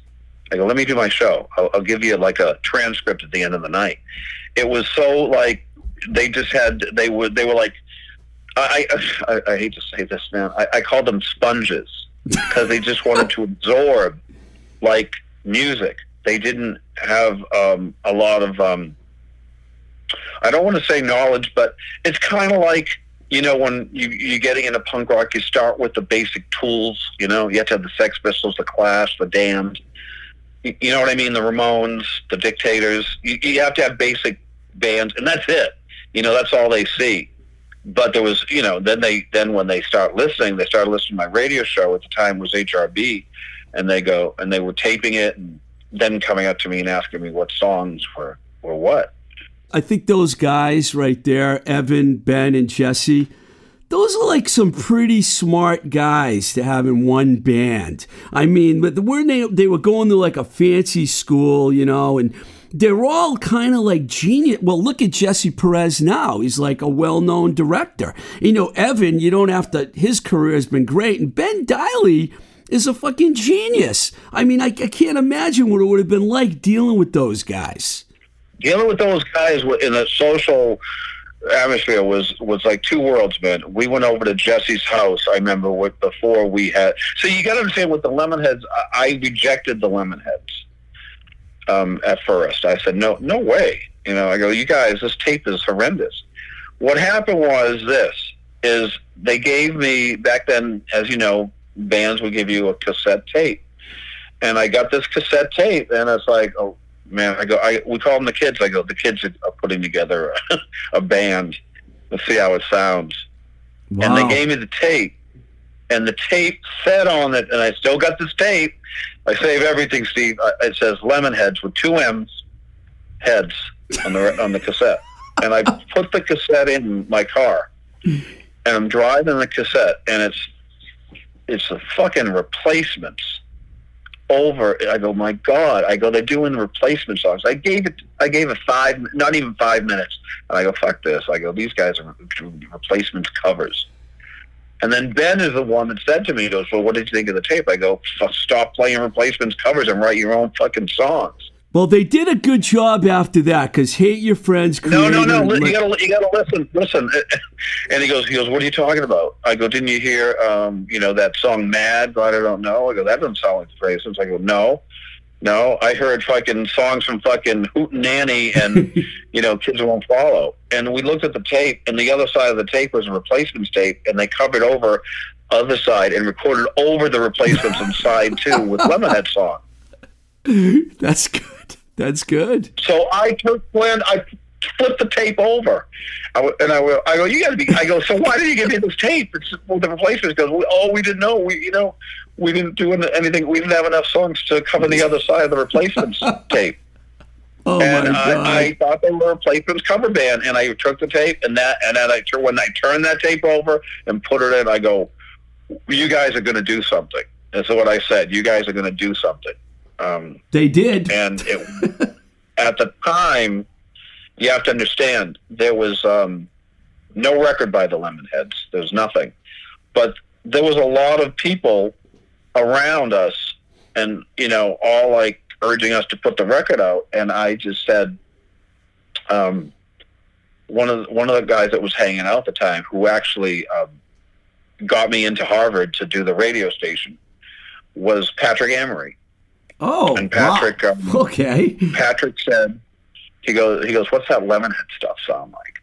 I go, Let me do my show. I'll, I'll give you like a transcript at the end of the night. It was so like they just had they were they were like I I, I hate to say this man I, I called them sponges because they just wanted to absorb like music. They didn't have um, a lot of um, I don't want to say knowledge, but it's kind of like you know when you, you're getting into punk rock, you start with the basic tools. You know, you have to have the Sex Pistols, the Clash, the Damned. You, you know what I mean? The Ramones, the Dictators. You, you have to have basic bands, and that's it. You know, that's all they see. But there was, you know, then they then when they start listening, they started listening to my radio show at the time was HRB, and they go and they were taping it and then coming up to me and asking me what songs were were what. I think those guys right there, Evan, Ben, and Jesse, those are like some pretty smart guys to have in one band. I mean, but when they they were going to like a fancy school, you know, and they're all kind of like genius. Well, look at Jesse Peretz now. He's like a well-known director. You know, Evan, you don't have to. His career has been great, and Ben Deily is a fucking genius. I mean, I, I can't imagine what it would have been like dealing with those guys. Dealing with those guys in a social atmosphere was was like two worlds, man. We went over to Jesse's house. I remember what before we had. So you got to understand with the Lemonheads. I, I rejected the Lemonheads um, at first. I said, no, no way. You know, I go, you guys, this tape is horrendous. What happened was this: is they gave me back then, as you know, bands would give you a cassette tape, and I got this cassette tape, and it's like, oh man, I go, I we call them the kids. I go, the kids are putting together a band. Let's see how it sounds. And they gave me the tape, and the tape said on it, and I still got this tape. I save everything, Steve. It says Lemonheads with two M's, heads on the on the cassette. And I put the cassette in my car, and I'm driving the cassette, and it's it's the fucking replacements over. I go, my God! I go, they're doing replacement songs. I gave it, I gave it five, not even five minutes, and I go, fuck this. I go, these guys are replacements covers. And then Ben is the one that said to me, he goes, well, what did you think of the tape? I go, stop playing replacements covers and write your own fucking songs. Well, they did a good job after that because Hate Your Friends No, no, no. You gotta, you gotta listen, listen. And he goes, he goes, what are you talking about? I go, didn't you hear, um, you know, that song "Mad"? But I don't know. I go, that doesn't sound like the phrases. I go, no, no. I heard fucking songs from fucking Hootenanny and you know, Kids Won't Follow. And we looked at the tape, and the other side of the tape was a replacements tape, and they covered over other side and recorded over the replacements on side two with Lemonhead song. That's good. That's good. So I took Glenn, I flipped the tape over. I, w- and I, I go, you got to be, I go, so why did you give me this tape? It's well, the replacements because we, oh, we didn't know. We, you know, we didn't do anything. We didn't have enough songs to cover the other side of the replacements tape. Oh and my god. I, I thought they were a replacements cover band. And I took the tape and that, and then I, when I turned that tape over and put it in, I go, you guys are going to do something. That's what I said. You guys are going to do something. Um, they did. and it, at the time, you have to understand there was um, no record by the Lemonheads. There was nothing, but there was a lot of people around us, and you know, all like urging us to put the record out. And I just said, um, one of the, one of the guys that was hanging out at the time, who actually um, got me into Harvard to do the radio station, was Patrick Amory. Oh, and Patrick, wow. um, okay. Patrick said, he goes, he goes, what's that Lemonhead stuff sound like?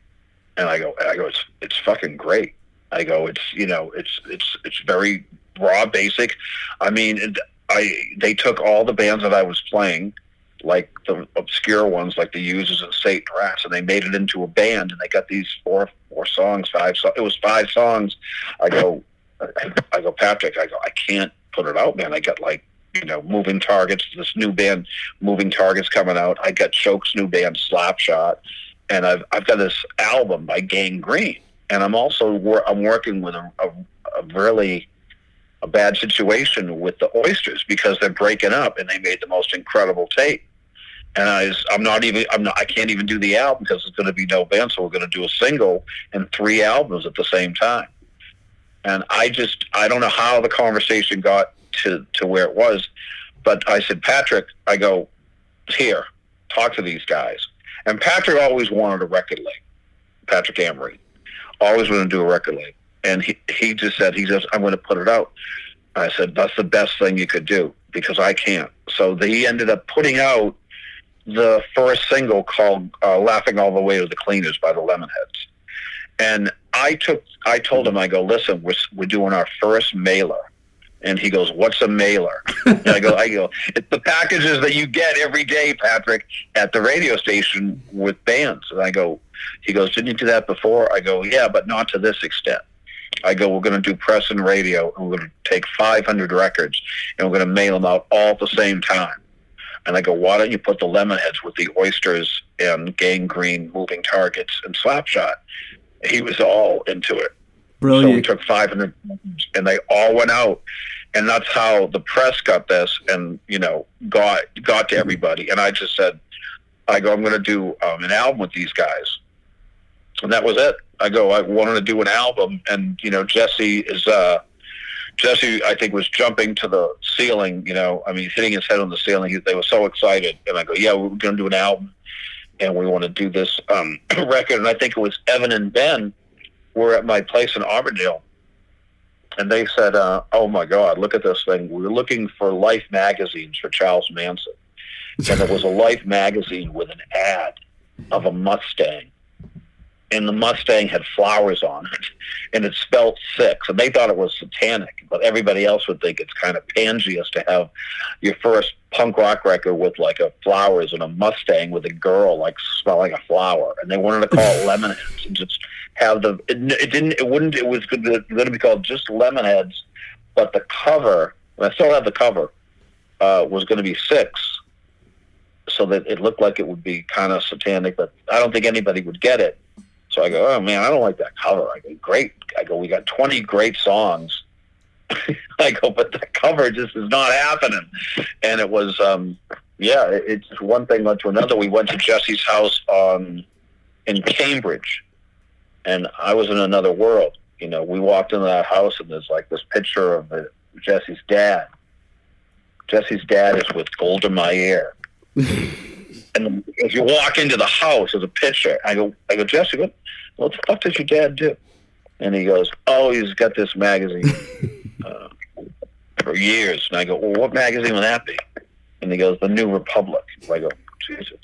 And I go, I go, it's it's fucking great. I go, it's you know, it's it's it's very raw, basic. I mean, I they took all the bands that I was playing, like the obscure ones, like the Users and Satan Rats, and they made it into a band, and they got these four four songs, five. So it was five songs. I go, I, I go, Patrick. I go, I can't put it out, man. I got like you know, moving targets. This new band, Moving Targets, coming out. I got Choke's new band, Slapshot, and I've I've got this album by Gang Green, and I'm also wor- I'm working with a, a, a really a bad situation with the Oysters because they're breaking up, and they made the most incredible tape. And I was, I'm not even I'm not I can't even do the album because it's going to be no band, so we're going to do a single and three albums at the same time. And I just I don't know how the conversation got to to where it was, but I said, Patrick, I go here, talk to these guys. And Patrick always wanted a record label. Patrick Amory always wanted to do a record label, and he he just said he says, I'm going to put it out. I said that's the best thing you could do because I can't. So he ended up putting out the first single called uh, "Laughing All the Way to the Cleaners" by the Lemonheads. And I took, I told him, I go, listen, we're we're doing our first mailer. And he goes, "What's a mailer?" And I go, "I go, it's the packages that you get every day, Patrick, at the radio station with bands." And I go, he goes, "Didn't you do that before?" I go, "Yeah, but not to this extent." I go, "We're going to do press and radio, and we're going to take 500 records, and we're going to mail them out all at the same time." And I go, "Why don't you put the Lemonheads with the Oysters and Gang Green, Moving Targets, and Slapshot?" He was all into it. Brilliant. So we took 500 and they all went out. And that's how the press got this and, you know, got got to everybody. And I just said, I go, I'm going to do um, an album with these guys. And that was it. I go, I wanted to do an album. And, you know, Jesse is, uh, Jesse, I think, was jumping to the ceiling, you know, I mean, hitting his head on the ceiling. He, they were so excited. And I go, yeah, we're going to do an album. and we want to do this um, record. And I think it was Evan and Ben were at my place in Auburndale, and they said, uh, "Oh my God, look at this thing! We're looking for Life magazines for Charles Manson." and there was a Life magazine with an ad of a Mustang, and the Mustang had flowers on it, and it spelled six, and they thought it was satanic, but everybody else would think it's kind of pansiest to have your first punk rock record with like a flowers and a Mustang with a girl like smelling a flower, and they wanted to call it Lemonheads and just have the it, it didn't it wouldn't it was going to be called just Lemonheads, but the cover, and I still have the cover, uh, was going to be six so that it looked like it would be kind of satanic, but I don't think anybody would get it. So I go, oh man, I don't like that cover. I go, great. I go, we got 20 great songs. I go, but the cover just is not happening. And it was, um, yeah, it, it's one thing led to another. We went to Jesse's house on in Cambridge, and I was in another world. You know, we walked into that house, and there's like this picture of uh, Jesse's dad. Jesse's dad is with Golda Meir and as you walk into the house, there's a picture. I go, I go, Jesse, what, what the fuck does your dad do? And he goes, oh, he's got this magazine uh, for years. And I go, well, what magazine would that be? And he goes, The New Republic. I go, Jesus.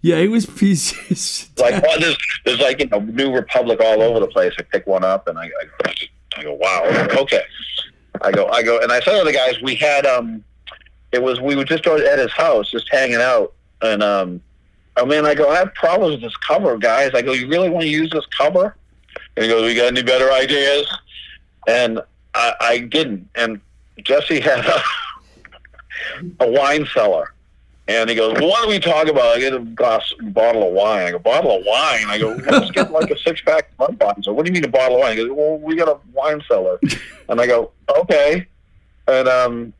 Yeah, it was pieces. Like, well, there's, there's like, you know, New Republic all over the place. I pick one up and I, I, go, I go, wow, okay. I go, I go, and I said to the guys, we had, um, it was we were just at his house, just hanging out, and um, I mean, I go, I have problems with this cover, guys. I go, you really want to use this cover? And he goes, we got any better ideas? And I, I didn't. And Jesse had a, a wine cellar. And he goes, well, what do we talk about? I get a glass, bottle of wine. I go, bottle of wine? I go, let's get like a six pack of Bonds. So what do you mean a bottle of wine? He goes, well, we got a wine cellar. And I go, okay. And um,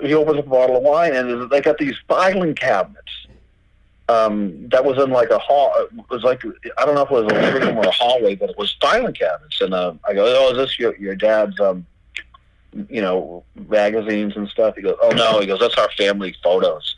he opens up a bottle of wine, and they got these filing cabinets. Um, that was in like a hall. It was like I don't know if it was a living room or a hallway, but it was filing cabinets. And uh, I go, "Oh, is this your your dad's, um, you know, magazines and stuff?" He goes, "Oh no," he goes, "That's our family photos."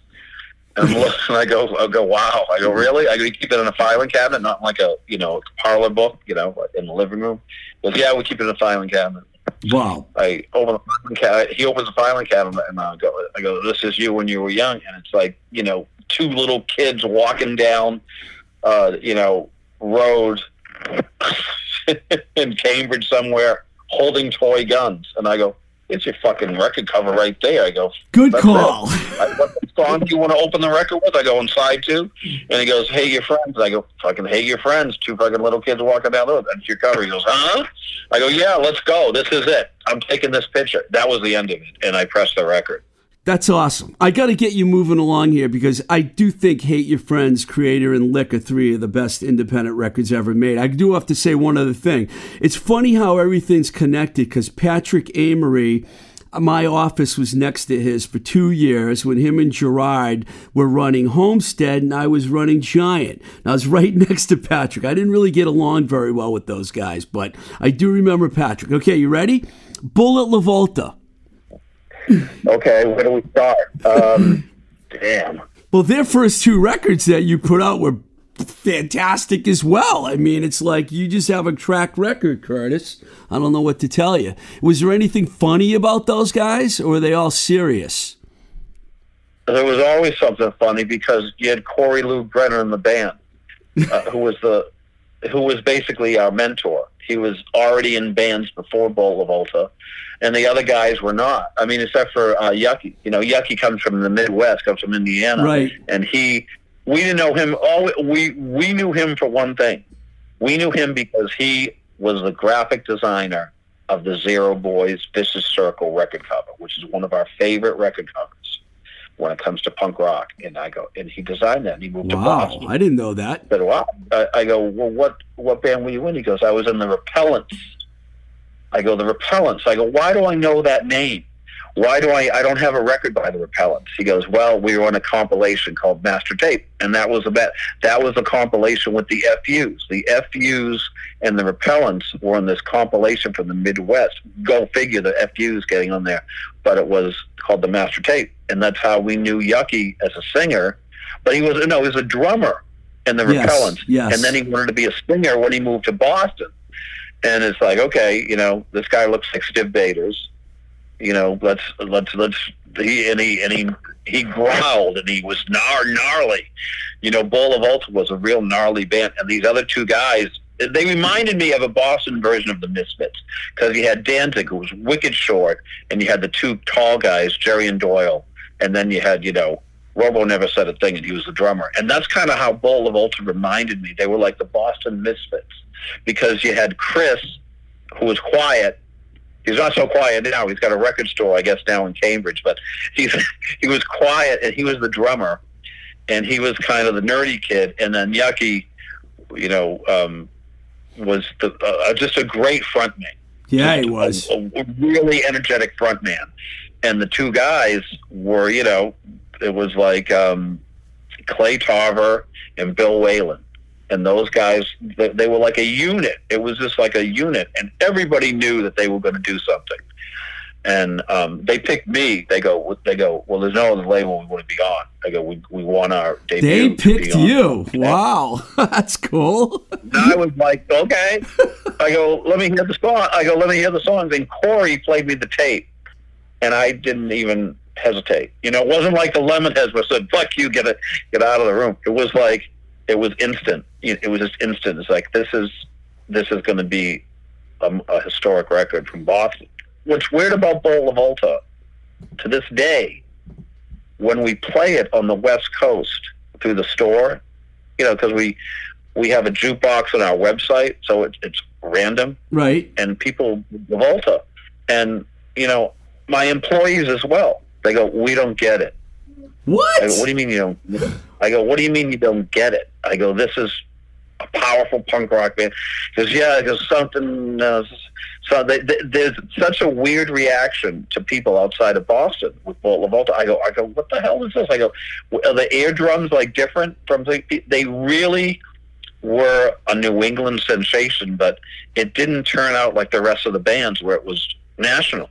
And, and I go, I go, wow. I go, really? I go, you keep it in a filing cabinet, not like a, you know, parlor book, you know, in the living room. He goes, yeah, we keep it in a filing cabinet. Wow. I open the filing cabinet. He opens the filing cabinet, and I go, I go, this is you when you were young, and it's like, you know, two little kids walking down, uh, you know, road in Cambridge somewhere, holding toy guns, and I go, it's your fucking record cover right there. I go, Good call. I, song do you want to open the record with? I go, inside too. And he goes, hey, your friends. I go, fucking, hey, your friends. Two fucking little kids walking down the road. That's your cover. He goes, huh? I go, yeah, let's go. This is it. I'm taking this picture. That was the end of it. And I pressed the record. That's awesome. I got to get you moving along here because I do think Hate Your Friends, Creator, and Lick are three of the best independent records ever made. I do have to say one other thing. It's funny how everything's connected because Patrick Amory, my office was next to his for two years when him and Gerard were running Homestead and I was running Giant. And I was right next to Patrick. I didn't really get along very well with those guys, but I do remember Patrick. Okay, you ready? Bullet LaVolta. Okay, where do we start? Um, damn. Well, their first two records that you put out were fantastic as well. I mean, it's like you just have a track record, Curtis. I don't know what to tell you. Was there anything funny about those guys, or were they all serious? There was always something funny because you had Corey Loog Brennan in the band, uh, who was the who was basically our mentor. He was already in bands before Bullet LaVolta, and the other guys were not. I mean, except for uh, Yukki. You know, Yukki comes from the Midwest, comes from Indiana, Right. And he, we didn't know him. All we we knew him for one thing. We knew him because he was the graphic designer of the Zero Boys Vicious Circle record cover, which is one of our favorite record covers when it comes to punk rock. And I go, and he designed that. And he moved to Wow, Boston I didn't know that. But "Wow." I, I go, "Well, what what band were you in?" He goes, "I was in the Repellents." I go, "The Repellents." I go, "Why do I know that name? Why do I? I don't have a record by the Repellents." He goes, "Well, we were on a compilation called Master Tape, and that was about that was a compilation with the FUs. The FUs and the Repellents were on this compilation from the Midwest. Go figure, the FUs getting on there, but it was called the Master Tape, and that's how we knew Yukki as a singer." but he was no, he was a drummer in the Yes, Repellents, yes. and then he wanted to be a singer when he moved to Boston. And it's like, okay, you know, this guy looks like Stiv Bators. You know, let's let's let's he and he and he he growled and he was gnar gnarly. You know, Bullet LaVolta was a real gnarly band, and these other two guys, they reminded me of a Boston version of the Misfits because you had Danzig, who was wicked short, and you had the two tall guys, Jerry and Doyle, and then you had, you know, Robo never said a thing, and he was the drummer. And that's kind of how Bullet LaVolta reminded me. They were like the Boston Misfits because you had Chris, who was quiet. He's not so quiet now. He's got a record store, I guess, now in Cambridge. But he's he was quiet, and he was the drummer, and he was kind of the nerdy kid. And then Yukki, you know, um, was the, uh, just a great frontman Yeah, he was. a, a really energetic front man. And the two guys were, you know, it was like um, Clay Tarver and Bill Whalen. And those guys, they, they were like a unit. It was just like a unit. And everybody knew that they were going to do something. And um, they picked me. They go, they go. Well, there's no other label we want to be on. I go, we, we want our debut. They to be picked on." you. Wow, that's cool. And I was like, okay. I go, let me hear the song. I go, let me hear the songs. And Corey played me the tape, and I didn't even hesitate. You know, it wasn't like the Lemonheads where said, "Fuck you, get it, get out of the room." It was like, it was instant. It it was just instant. It's like this is this is going to be a, a historic record from Boston. What's weird about Bullet LaVolta, to this day, when we play it on the West Coast through the store, you know, because we we have a jukebox on our website, so it's it's random, Right. and people Volta, and you know, my employees as well. They go, we don't get it. What? Go, what do you mean you don't? I go, what do you mean you don't get it? I go, this is a powerful punk rock band. He goes, yeah, because something. Uh, so they, they, there's such a weird reaction to people outside of Boston with Bullet LaVolta. I go, I go, what the hell is this? I go, are the eardrums like different from the? They really were a New England sensation, but it didn't turn out like the rest of the bands where it was national.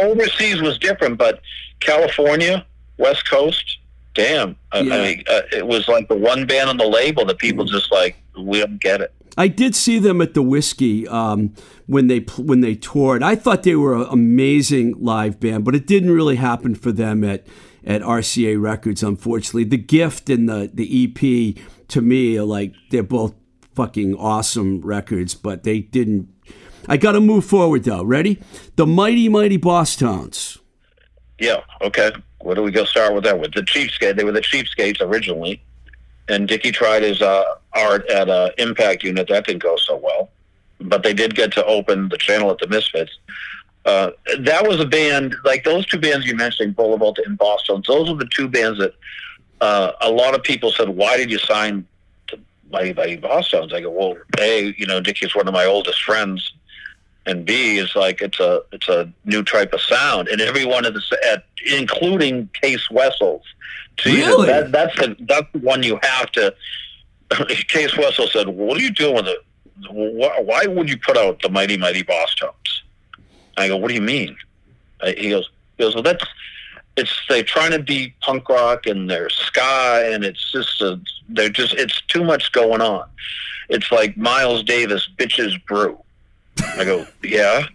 Overseas was different, but California, West Coast, damn, Yeah. I mean, uh, it was like the one band on the label that people just like, we don't get it. I did see them at the whiskey um, when they when they toured. I thought they were an amazing live band, but it didn't really happen for them at at RCA Records. Unfortunately, the gift and the the EP to me are like they're both fucking awesome records, but they didn't. I got to move forward though. Ready? The mighty mighty Bosstones. Yeah, okay. Where do we go start with that? With the Cheapskate. They were the Cheapskates originally. And Dickie tried his uh, art at Impact Unit. That didn't go so well. But they did get to open the channel at the Misfits. Uh, that was a band, like those two bands you mentioned, Boulevard and Boston, those are the two bands that uh, a lot of people said, why did you sign to Mighty Mighty Bosstones? I go, well, A, you know, Dickie's one of my oldest friends and B is like it's a it's a new type of sound, and every one of the at including Cees Wessels. So you know, Really? that, that's the that's the one you have to. Cees Wessel said, "What are you doing with it? Why, why would you put out the Mighty Mighty Bosstones?" I go, "What do you mean?" Uh, He goes, "He goes, well, that's it's they're trying to be punk rock and they're ska, and it's just a, they're just it's too much going on. It's like Miles Davis bitches brew." I go, yeah.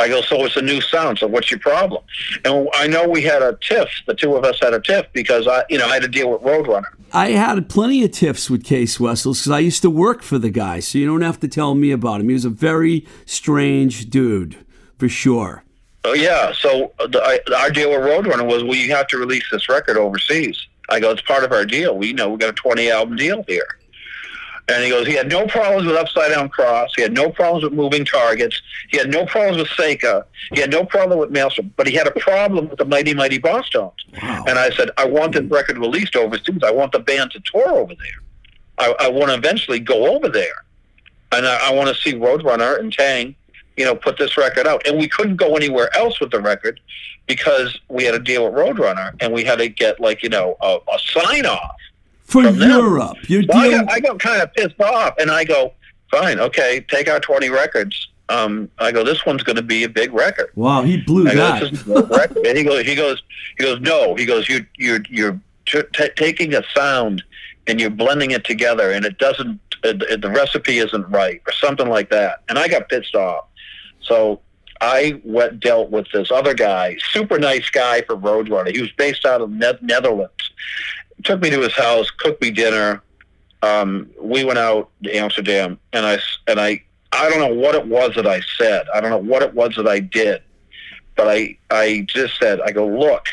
I go, so it's a new sound. So what's your problem? And I know we had a tiff. The two of us had a tiff because I, you know, I had to deal with Roadrunner. I had plenty of tiffs with Cees Wessels because I used to work for the guy, so you don't have to tell me about him. He was a very strange dude, for sure. Oh yeah. So uh, the, I, our deal with Roadrunner was we have to release this record overseas. I go, it's part of our deal. We know we got a twenty album deal here. And he goes, he had no problems with Upside Down Cross. He had no problems with Moving Targets. He had no problems with Seika. He had no problem with Maelstrom. But he had a problem with the Mighty Mighty Bosstones. Wow. And I said, I want this record released overseas. I want the band to tour over there. I, I want to eventually go over there. And I, I want to see Roadrunner and Taang, you know, put this record out. And we couldn't go anywhere else with the record because we had a deal with Roadrunner and we had to get, like, you know, a, a sign off. For. Europe, you're Well, I, got, I got kind of pissed off, and I go, "Fine, okay, take our twenty records." Um, I go, "This one's going to be a big record." wow, he blew I that. "This is a big record," and he goes, "He goes, he goes, no." He goes, "You, you're, you're, t- t- taking a sound and you're blending it together and it doesn't uh, the the recipe isn't right or something like that and i got pissed off so i went dealt with this other guy super nice guy for roadrunner he was based out of ne- netherlands took me to his house cooked me dinner. Um, we went out to amsterdam and i and i i don't know what it was that i said. I don't know what it was that i did. But i i just said i go look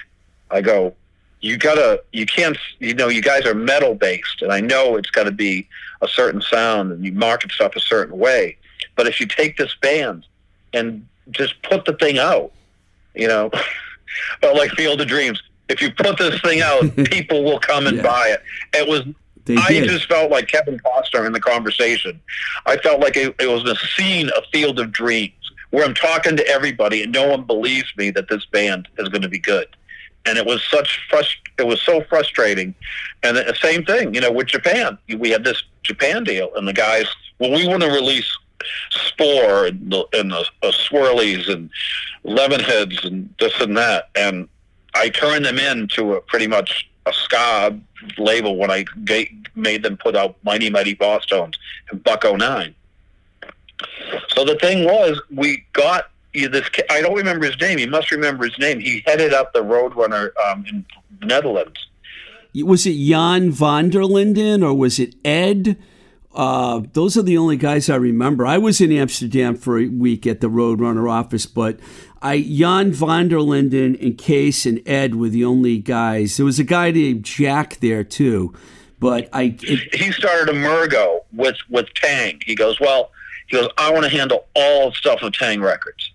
i go you gotta you can't you know you guys are metal based and i know it's got to be a certain sound and you market stuff a certain way. But if you take this band and just put the thing out you know but like field of dreams if you put this thing out people will come and Yeah. buy it it was They I did. just felt like Kevin Costner in the conversation. I felt like it, it was a scene of Field of Dreams where I'm talking to everybody and no one believes me that this band is going to be good. And it was such frust- it was so frustrating. And the same thing, you know, with Japan. We had this Japan deal, and the guys, well, we want to release Spore and the, and the uh, Swirlies and Lemonheads and this and that. And I turned them into a pretty much a ska label when I made them put out Mighty Mighty Bosstones and Buck-O-Nine. So the thing was, we got you this. I don't remember his name. You must remember his name. He headed up the Roadrunner um, in the Netherlands. was it Jan van der Linden or was it Ed? Uh, those are the only guys I remember. I was in Amsterdam for a week at the Roadrunner office, but I Jan van der Linden and Cees and Ed were the only guys. There was a guy named Jack there too, but I it, he started a Mergo with with Taang. He goes, well, he goes, I want to handle all stuff of Taang Records,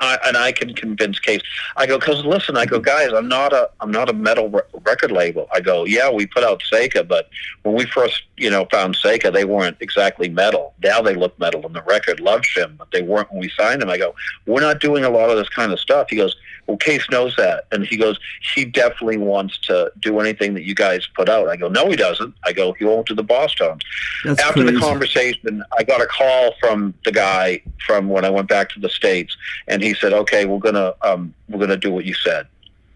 I, and I can convince Cees. I go, because listen, I go, guys, I'm not a I'm not a metal re- record label. I go, yeah, we put out Seika, but when we first you know found Seika, they weren't exactly metal. Now they look metal and the record. loves Shim, but they weren't when we signed them. I go, we're not doing a lot of this kind of stuff. He goes, well, Cees knows that, and he goes, he definitely wants to do anything that you guys put out. I go, no, he doesn't. I go, he won't do the Boston. That's After crazy. the conversation, I got a call from the guy from when I went back to the states, and he said, "Okay, we're gonna um, we're gonna do what you said,"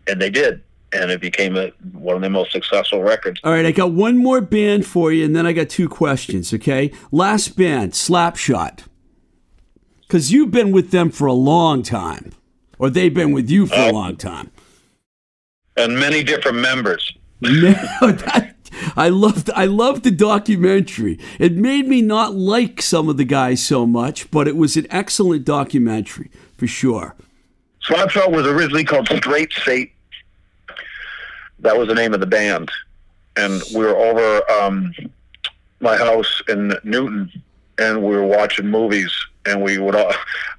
and they did, and it became a, one of the most successful records. All right, I got one more band for you, and then I got two questions. Okay, last band, Slapshot, because you've been with them for a long time, or they've been with you for a Oh. long time. And many different members. That, I loved I loved the documentary. It made me not like some of the guys so much, but it was an excellent documentary for sure. Slapshot was originally called Straight State. That was the name of the band, and we were over um, my house in Newton, and we were watching movies, and we would all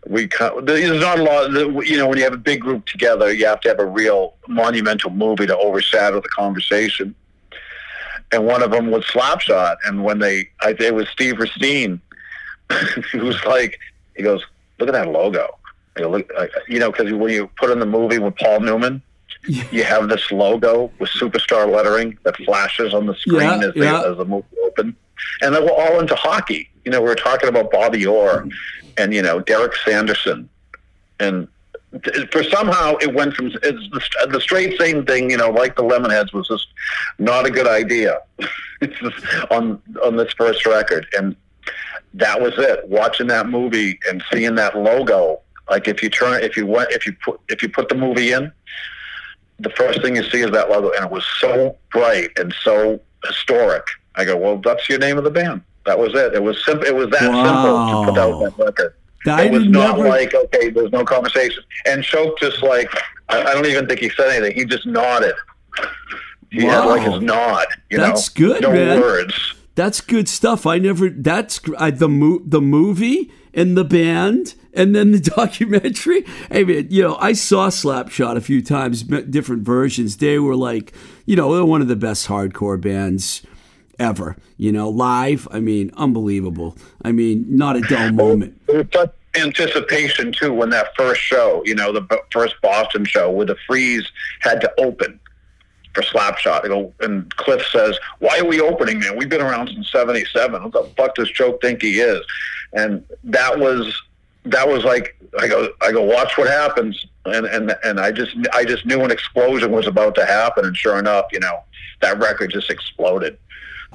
we there's not a lot. You know, when you have a big group together, you have to have a real monumental movie to overshadow the conversation. And one of them was Slapshot, and when they, I it was Steve Racine, who was like, he goes, "Look at that logo." I go, look, I, you know, because when you put in the movie with Paul Newman, you have this logo with superstar lettering that flashes on the screen Yeah, as, the, yeah. as the movie opens. And they were all into hockey. You know, we were talking about Bobby Orr and, you know, Derek Sanderson. And for somehow it went from it's the, the straight same thing, you know, like the Lemonheads was just not a good idea on on this first record. And that was it. Watching that movie and seeing that logo, like if you turn, if you went, if you put, if you put the movie in, the first thing you see is that logo, and it was so bright and so historic. I go, well, that's your name of the band. That was it. It was simple. It was that simple to put out that record. I it was not never- like okay, there's no conversation. And Choke just like I, I don't even think he said anything. He just nodded. He had like Wow. his nod. You That's know, good, no man. words. That's good stuff. I never. That's I, the mo- the movie and the band and then the documentary. I mean, you know, I saw Slapshot a few times, different versions. They were like, you know, they're one of the best hardcore bands ever. You know, live. I mean, unbelievable. I mean, not a dull moment. Anticipation too when that first show, you know, the b- first Boston show where the Freeze had to open for Slapshot. And Cliff says, "Why are we opening, man? We've been around since '77. What the fuck does Choke think he is?" And that was that was like I go I go watch what happens and and and I just I just knew an explosion was about to happen and sure enough you know that record just exploded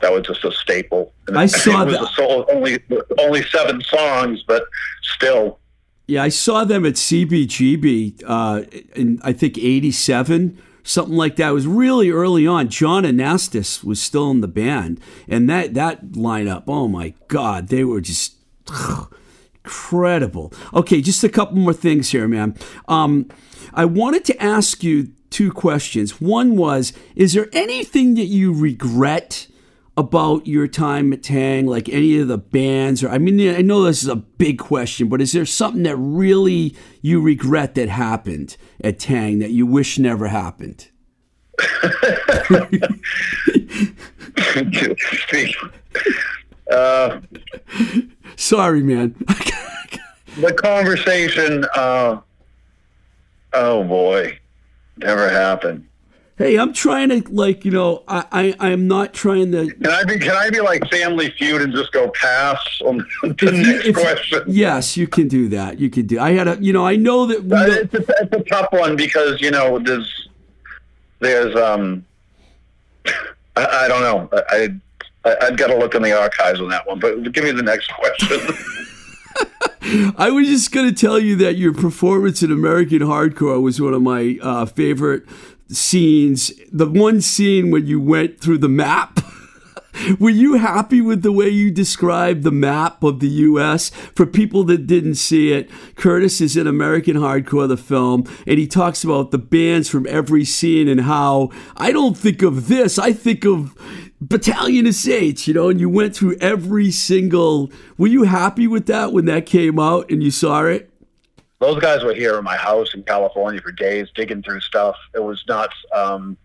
that was just a staple and I saw it was that. solo, only only seven songs but still Yeah, I saw them at CBGB uh, in I think '87, something like that. It was really early on. John Anastas was still in the band, and that that lineup. Oh my God, they were just incredible. Okay, just a couple more things here, man. Um, I wanted to ask you two questions. One was, is there anything that you regret? about your time at Taang, like any of the bands, or I mean, I know this is a big question, but is there something that really you regret that happened at Taang that you wish never happened? uh, Sorry, man. the conversation uh, oh boy never happened hey, I'm trying to like, you know, I, I I'm not trying to. Can I be? Can I be like Family Feud and just go pass on the next if- question? Yes, you can do that. You can do. I had a, you know, I know that. We it's, a, it's a tough one because you know there's there's um I, I don't know I, I I'd got to look in the archives on that one. But give me the next question. I was just going to tell you that your performance in American Hardcore was one of my uh, favorite scenes. The one scene when you went through the map. Were you happy with the way you described the map of the U.S.? For people that didn't see it, Curtis is in American Hardcore, the film, and he talks about the bands from every scene and how I don't think of this. I think of Battalion SH, you know, and you went through every single. Were you happy with that when that came out and you saw it? Those guys were here in my house in California for days, digging through stuff. It was nuts. Um,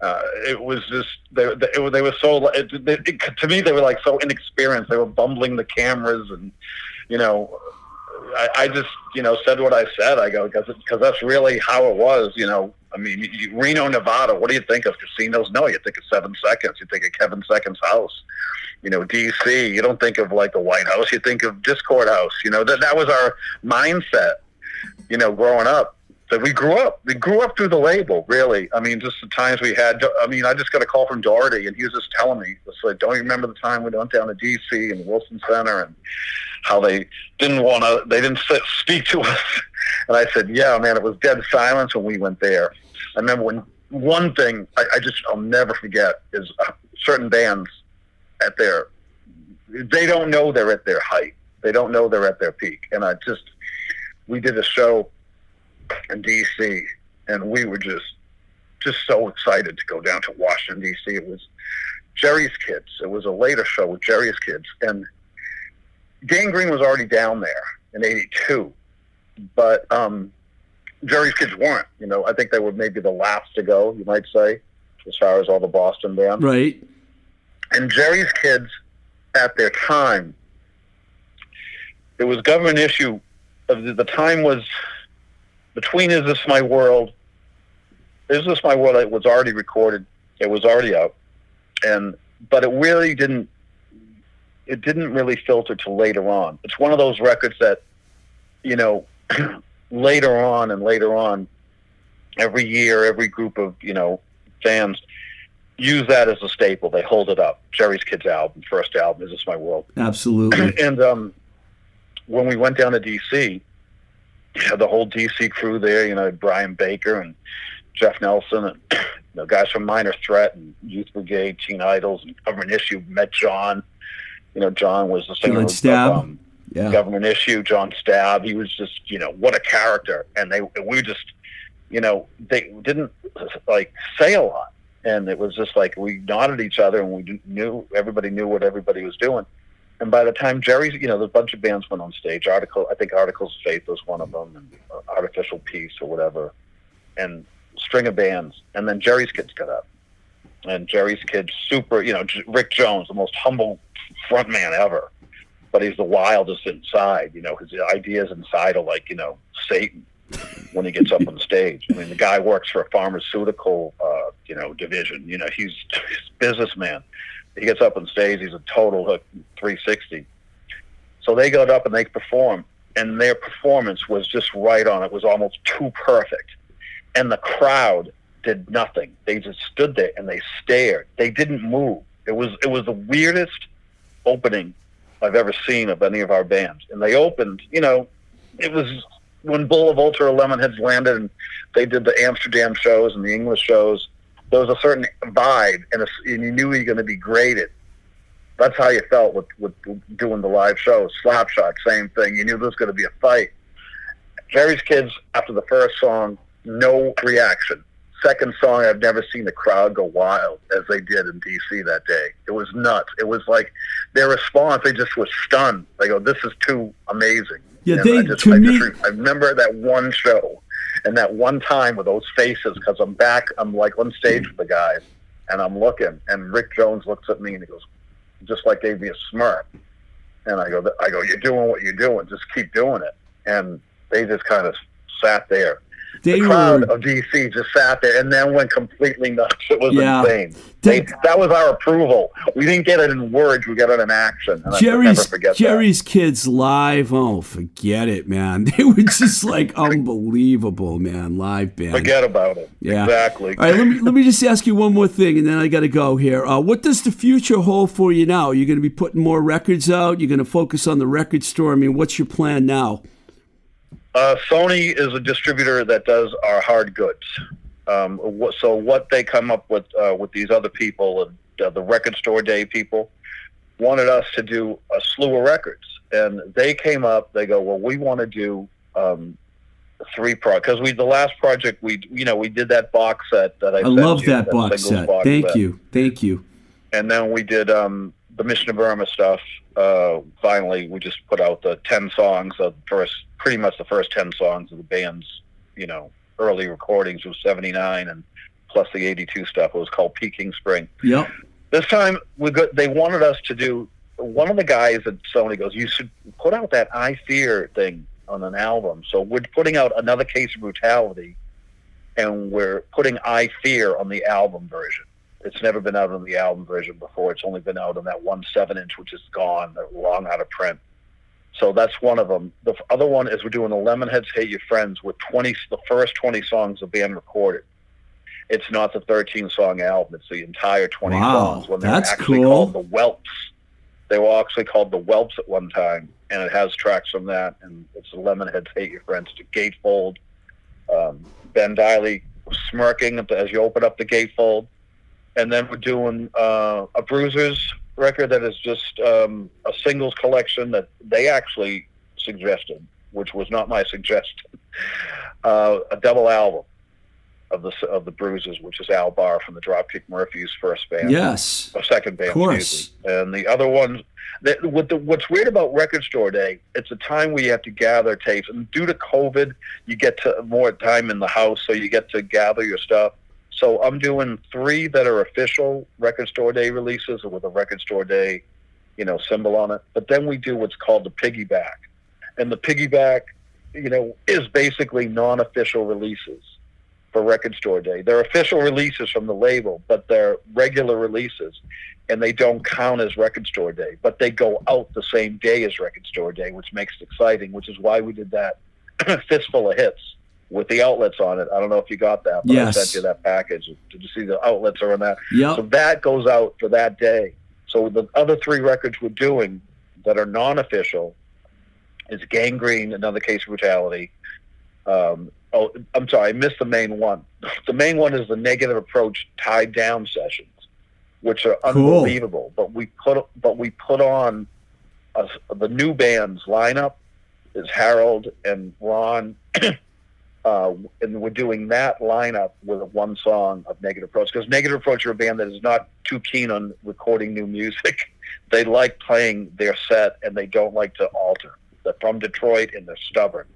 uh, it was just they they, they were so it, it, to me they were like so inexperienced. They were bumbling the cameras and you know I, I just you know said what I said. I go because that's really how it was. You know I mean you, Reno Nevada. What do you think of casinos? No, you think of Seven Seconds. You think of Kevin Seconds House. You know DC. You don't think of like the White House. You think of Dischord House. You know that that was our mindset. You know growing up that we grew up. We grew up through the label, really. I mean, just the times we had. I mean, I just got a call from Doherty, and he was just telling me, "It's like, don't you remember the time we went down to D.C. and Wilson Center, and how they didn't want to, they didn't speak to us." And I said, "Yeah, man, it was dead silence when we went there." I remember when one thing I, I just I'll never forget is uh, certain bands at their they don't know they're at their height. They don't know they're at their peak, and I just we did a show in DC, and we were just just so excited to go down to Washington DC. It was Jerry's Kids. It was a later show with Jerry's Kids, and Gang Green was already down there in '82, but um, Jerry's Kids weren't. You know, I think they were maybe the last to go. You might say, as far as all the Boston bands. Right. And Jerry's Kids, at their time, it was government issue. Of the, the time was between Is This My World? Is This My World? It was already recorded. It was already out, and but it really didn't. It didn't really filter till later on. It's one of those records that, you know, later on and later on, every year, every group of you know fans use that as a staple. They hold it up. Jerry's Kids album, first album, Is This My World? Absolutely. and um, when we went down to DC, had the whole DC crew there. You know, Brian Baker and Jeff Nelson, and you know, guys from Minor Threat and Youth Brigade, Teen Idols, and Government Issue. Met John. You know, John was the singer of, Stabb. um, Yeah. Government Issue. John Stabb. He was just, you know, what a character. And they, we just, you know, they didn't like say a lot and it was just like we nodded each other and we knew everybody knew what everybody was doing. And by the time Jerry's, you know, a bunch of bands went on stage. Article, I think Articles of Faith was one of them, and uh, Artificial Peace or whatever, and string of bands. And then Jerry's Kids got up, and Jerry's Kids, super, you know, Rick Jones, the most humble front man ever, but he's the wildest inside. You know, his ideas inside are like, you know, Satan when he gets up on stage. I mean, the guy works for a pharmaceutical, uh, you know, division. You know, he's, he's a businessman. He gets up on stage. He's a total hook 360. So they got up and they perform, and their performance was just right on. It was almost too perfect, and the crowd did nothing. They just stood there and they stared. They didn't move. It was it was the weirdest opening I've ever seen of any of our bands. And they opened, you know, it was when Bullet LaVolta Lemonheads landed and they did the Amsterdam shows and the English shows. There was a certain vibe, and, a, and you knew you were going to be graded. That's how you felt with, with doing the live shows. Slapshot, same thing. You knew there was going to be a fight. Jerry's Kids, after the first song, no reaction. Second song, I've never seen the crowd go wild as they did in DC that day. It was nuts. It was like their response, they just was stunned. They go, "This is too amazing." Yeah, And they- I just, to I, me- just, I remember that one show and that one time with those faces because I'm back. I'm like on stage with the guys, and I'm looking, and Rick Jones looks at me and he goes, just like gave me a smirk, and I go, I go, you're doing what you're doing. Just keep doing it. And they just kind of sat there. They the crowd were of DC just sat there and then went completely nuts. It was Yeah. insane. They- that was our approval. We didn't get it in words. We got it in action. And I never Jerry's forget Jerry's kids live. Oh, forget it, man. They were just like unbelievable, man. Live band. Forget about it. Yeah. Exactly. All right, let me let me just ask you one more thing, and then I got to go here. Uh, what does the future hold for you now? You're going to be putting more records out. You're going to focus on the record store. I mean, what's your plan now? Uh, Sony is a distributor that does our hard goods. Um, so what they come up with uh, with these other people, and uh, the record store day people, wanted us to do a slew of records, and they came up. They go, well, we want to do um, three pro because we the last project we you know we did that box set that I. I love you, that box set. box Thank set. you, thank you. and then we did um, the Mission of Burma stuff. Uh, finally, we just put out the ten songs of the first, pretty much the first ten songs of the band's, you know, early recordings was seventy nine, and plus the eighty two stuff. It was called Peking Spring. Yep. This time, we got, they wanted us to do. One of the guys at Sony goes, "You should put out that I Fear thing on an album." So we're putting out another case of brutality, and we're putting I Fear on the album version. It's never been out on the album version before. It's only been out on that one seven inch, which is gone, long out of print. So that's one of them. The other one is we're doing the Lemonheads Hate Your Friends with twenty, the first twenty songs the band recorded. It's not the thirteen song album; it's the entire twenty Wow, songs. When they that's were actually cool. called the Whelps. They were actually called the Whelps at one time, and it has tracks from that. And it's the Lemonheads Hate Your Friends to Gatefold. Um, ben Deily smirking as you open up the gatefold and then we're doing uh, a Bruisers record that is just um, a singles collection that they actually suggested, which was not my suggestion. Uh, a double album of the of the Bruisers, which is Al Barr from the Dropkick Murphys' first band, Yes. or second band, Of course. And the other ones, that, what the, what's weird about Record Store Day, it's a time where you have to gather tapes, and due to COVID, you get to more time in the house, so you get to gather your stuff. So I'm doing three that are official Record Store Day releases with a Record Store Day, you know, symbol on it. But then we do what's called the piggyback, and the piggyback, you know, is basically non-official releases for Record Store Day. They're official releases from the label, but they're regular releases, and they don't count as Record Store Day. But they go out the same day as Record Store Day, which makes it exciting. Which is why we did that fistful of hits with the outlets on it. I don't know if you got that, but Yes. I sent you that package. Did you see the outlets are on that? So that goes out for that day. So the other three records we're doing that are non-official is Gang Green, Another Case of Brutality. Um, oh, I'm sorry, I missed the main one. The main one is the Negative Approach Tied Down sessions, which are Cool. unbelievable. But we put but we put on a, the new band's lineup is Harold and Ron. Uh, and we're doing that lineup with one song of Negative Approach because Negative Approach are a band that is not too keen on recording new music. they like playing their set and they don't like to alter. They're from Detroit and they're stubborn.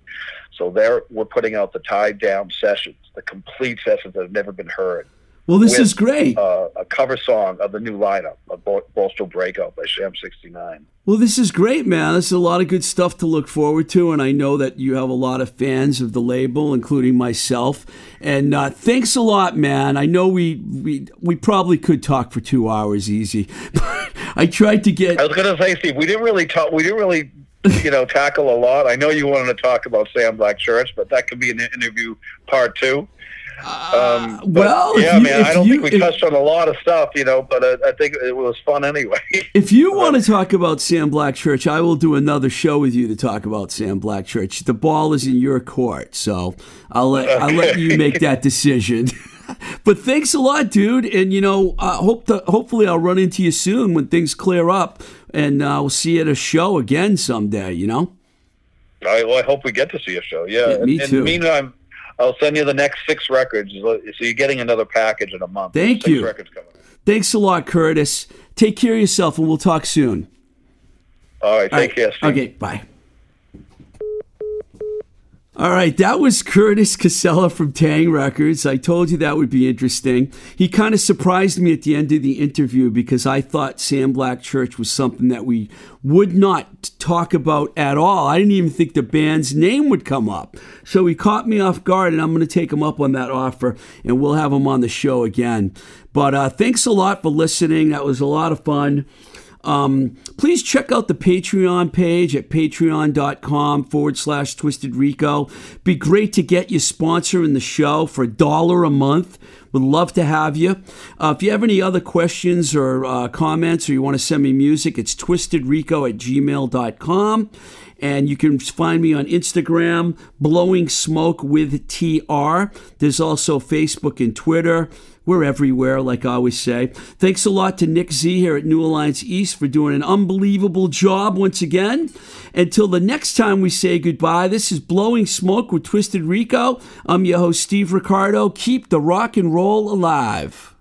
So there, we're putting out the tied down sessions, the complete sessions that have never been heard. Well, this with, is great. Uh, a cover song of the new lineup, Bo- Borstal Breakout by Sham 69. Well, this is great, man. This is a lot of good stuff to look forward to, and I know that you have a lot of fans of the label, including myself. And uh, thanks a lot, man. I know we we we probably could talk for two hours easy, but I tried to get. I was going to say, Steve, we didn't really talk. We didn't really you know, tackle a lot. I know you wanted to talk about Sam Black Church, but that could be an interview part two. Um, but, well, yeah, you- man, I don't you- think we if- touched on a lot of stuff, you know, but uh, I think it was fun anyway. If you want to talk about Sam Black Church, I will do another show with you to talk about Sam Black Church. The ball is in your court, so I'll let I'll let you make that decision. but thanks a lot, dude, and you know, I hope to, hopefully I'll run into you soon when things clear up, and uh, we'll see you at a show again someday. You know. I, well, I hope we get to see a show. Yeah. Yeah, me and, too. And meantime, I'll send you the next six records. So you're getting another package in a month. Thank you. Thanks a lot, Curtis. Take care of yourself, and we'll talk soon. All right. Take All right. care. Steve. Okay, bye. All right, that was Curtis Casella from Taang Records. I told you that would be interesting. He kind of surprised me at the end of the interview because I thought Sam Black Church was something that we would not talk about at all. I didn't even think the band's name would come up. So he caught me off guard, and I'm going to take him up on that offer, and we'll have him on the show again. But uh, thanks a lot for listening. That was a lot of fun. Um, please check out the Patreon page at patreon.com forward slash twisted rico. Be great to get you sponsoring the show for a dollar a month. Would love to have you. Uh, if you have any other questions or uh, comments or you want to send me music, it's twistedrico at gmail.com. And you can find me on Instagram, Blowing Smoke with TR. There's also Facebook and Twitter. We're everywhere, like I always say. Thanks a lot to Nick Z here at New Alliance East for doing an unbelievable job once again. Until the next time we say goodbye, this is Blowing Smoke with Twisted Rico. I'm your host, Steve Ricardo. Keep the rock and roll alive.